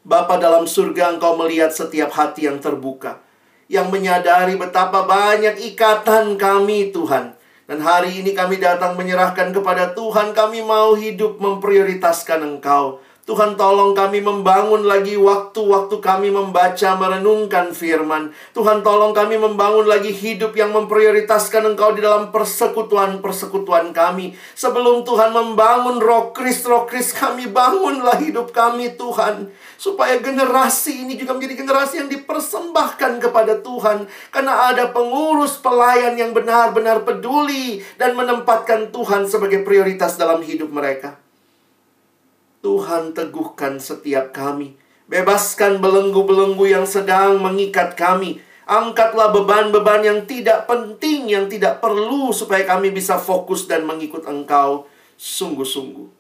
Bapa dalam surga engkau melihat setiap hati yang terbuka. Yang menyadari betapa banyak ikatan kami Tuhan dan hari ini kami datang menyerahkan kepada Tuhan, kami mau hidup memprioritaskan Engkau. Tuhan tolong kami membangun lagi waktu-waktu kami membaca merenungkan firman. Tuhan tolong kami membangun lagi hidup yang memprioritaskan Engkau di dalam persekutuan-persekutuan kami. Sebelum Tuhan membangun roh kris, roh kris kami bangunlah hidup kami Tuhan. Supaya generasi ini juga menjadi generasi yang dipersembahkan kepada Tuhan. Karena ada pengurus pelayan yang benar-benar peduli dan menempatkan Tuhan sebagai prioritas dalam hidup mereka. Tuhan teguhkan setiap kami. Bebaskan belenggu-belenggu yang sedang mengikat kami. Angkatlah beban-beban yang tidak penting, yang tidak perlu supaya kami bisa fokus dan mengikut Engkau sungguh-sungguh.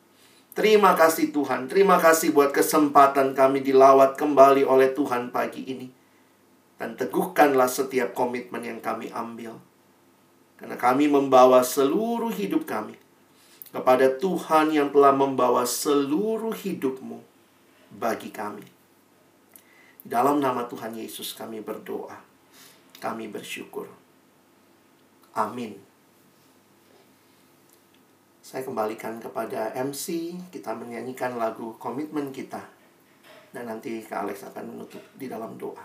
Terima kasih Tuhan, terima kasih buat kesempatan kami dilawat kembali oleh Tuhan pagi ini. Dan teguhkanlah setiap komitmen yang kami ambil. Karena kami membawa seluruh hidup kami kepada Tuhan yang telah membawa seluruh hidupmu bagi kami. Dalam nama Tuhan Yesus kami berdoa. Kami bersyukur. Amin. Saya kembalikan kepada MC, kita menyanyikan lagu komitmen kita. Dan nanti Kak Alex akan menutup di dalam doa.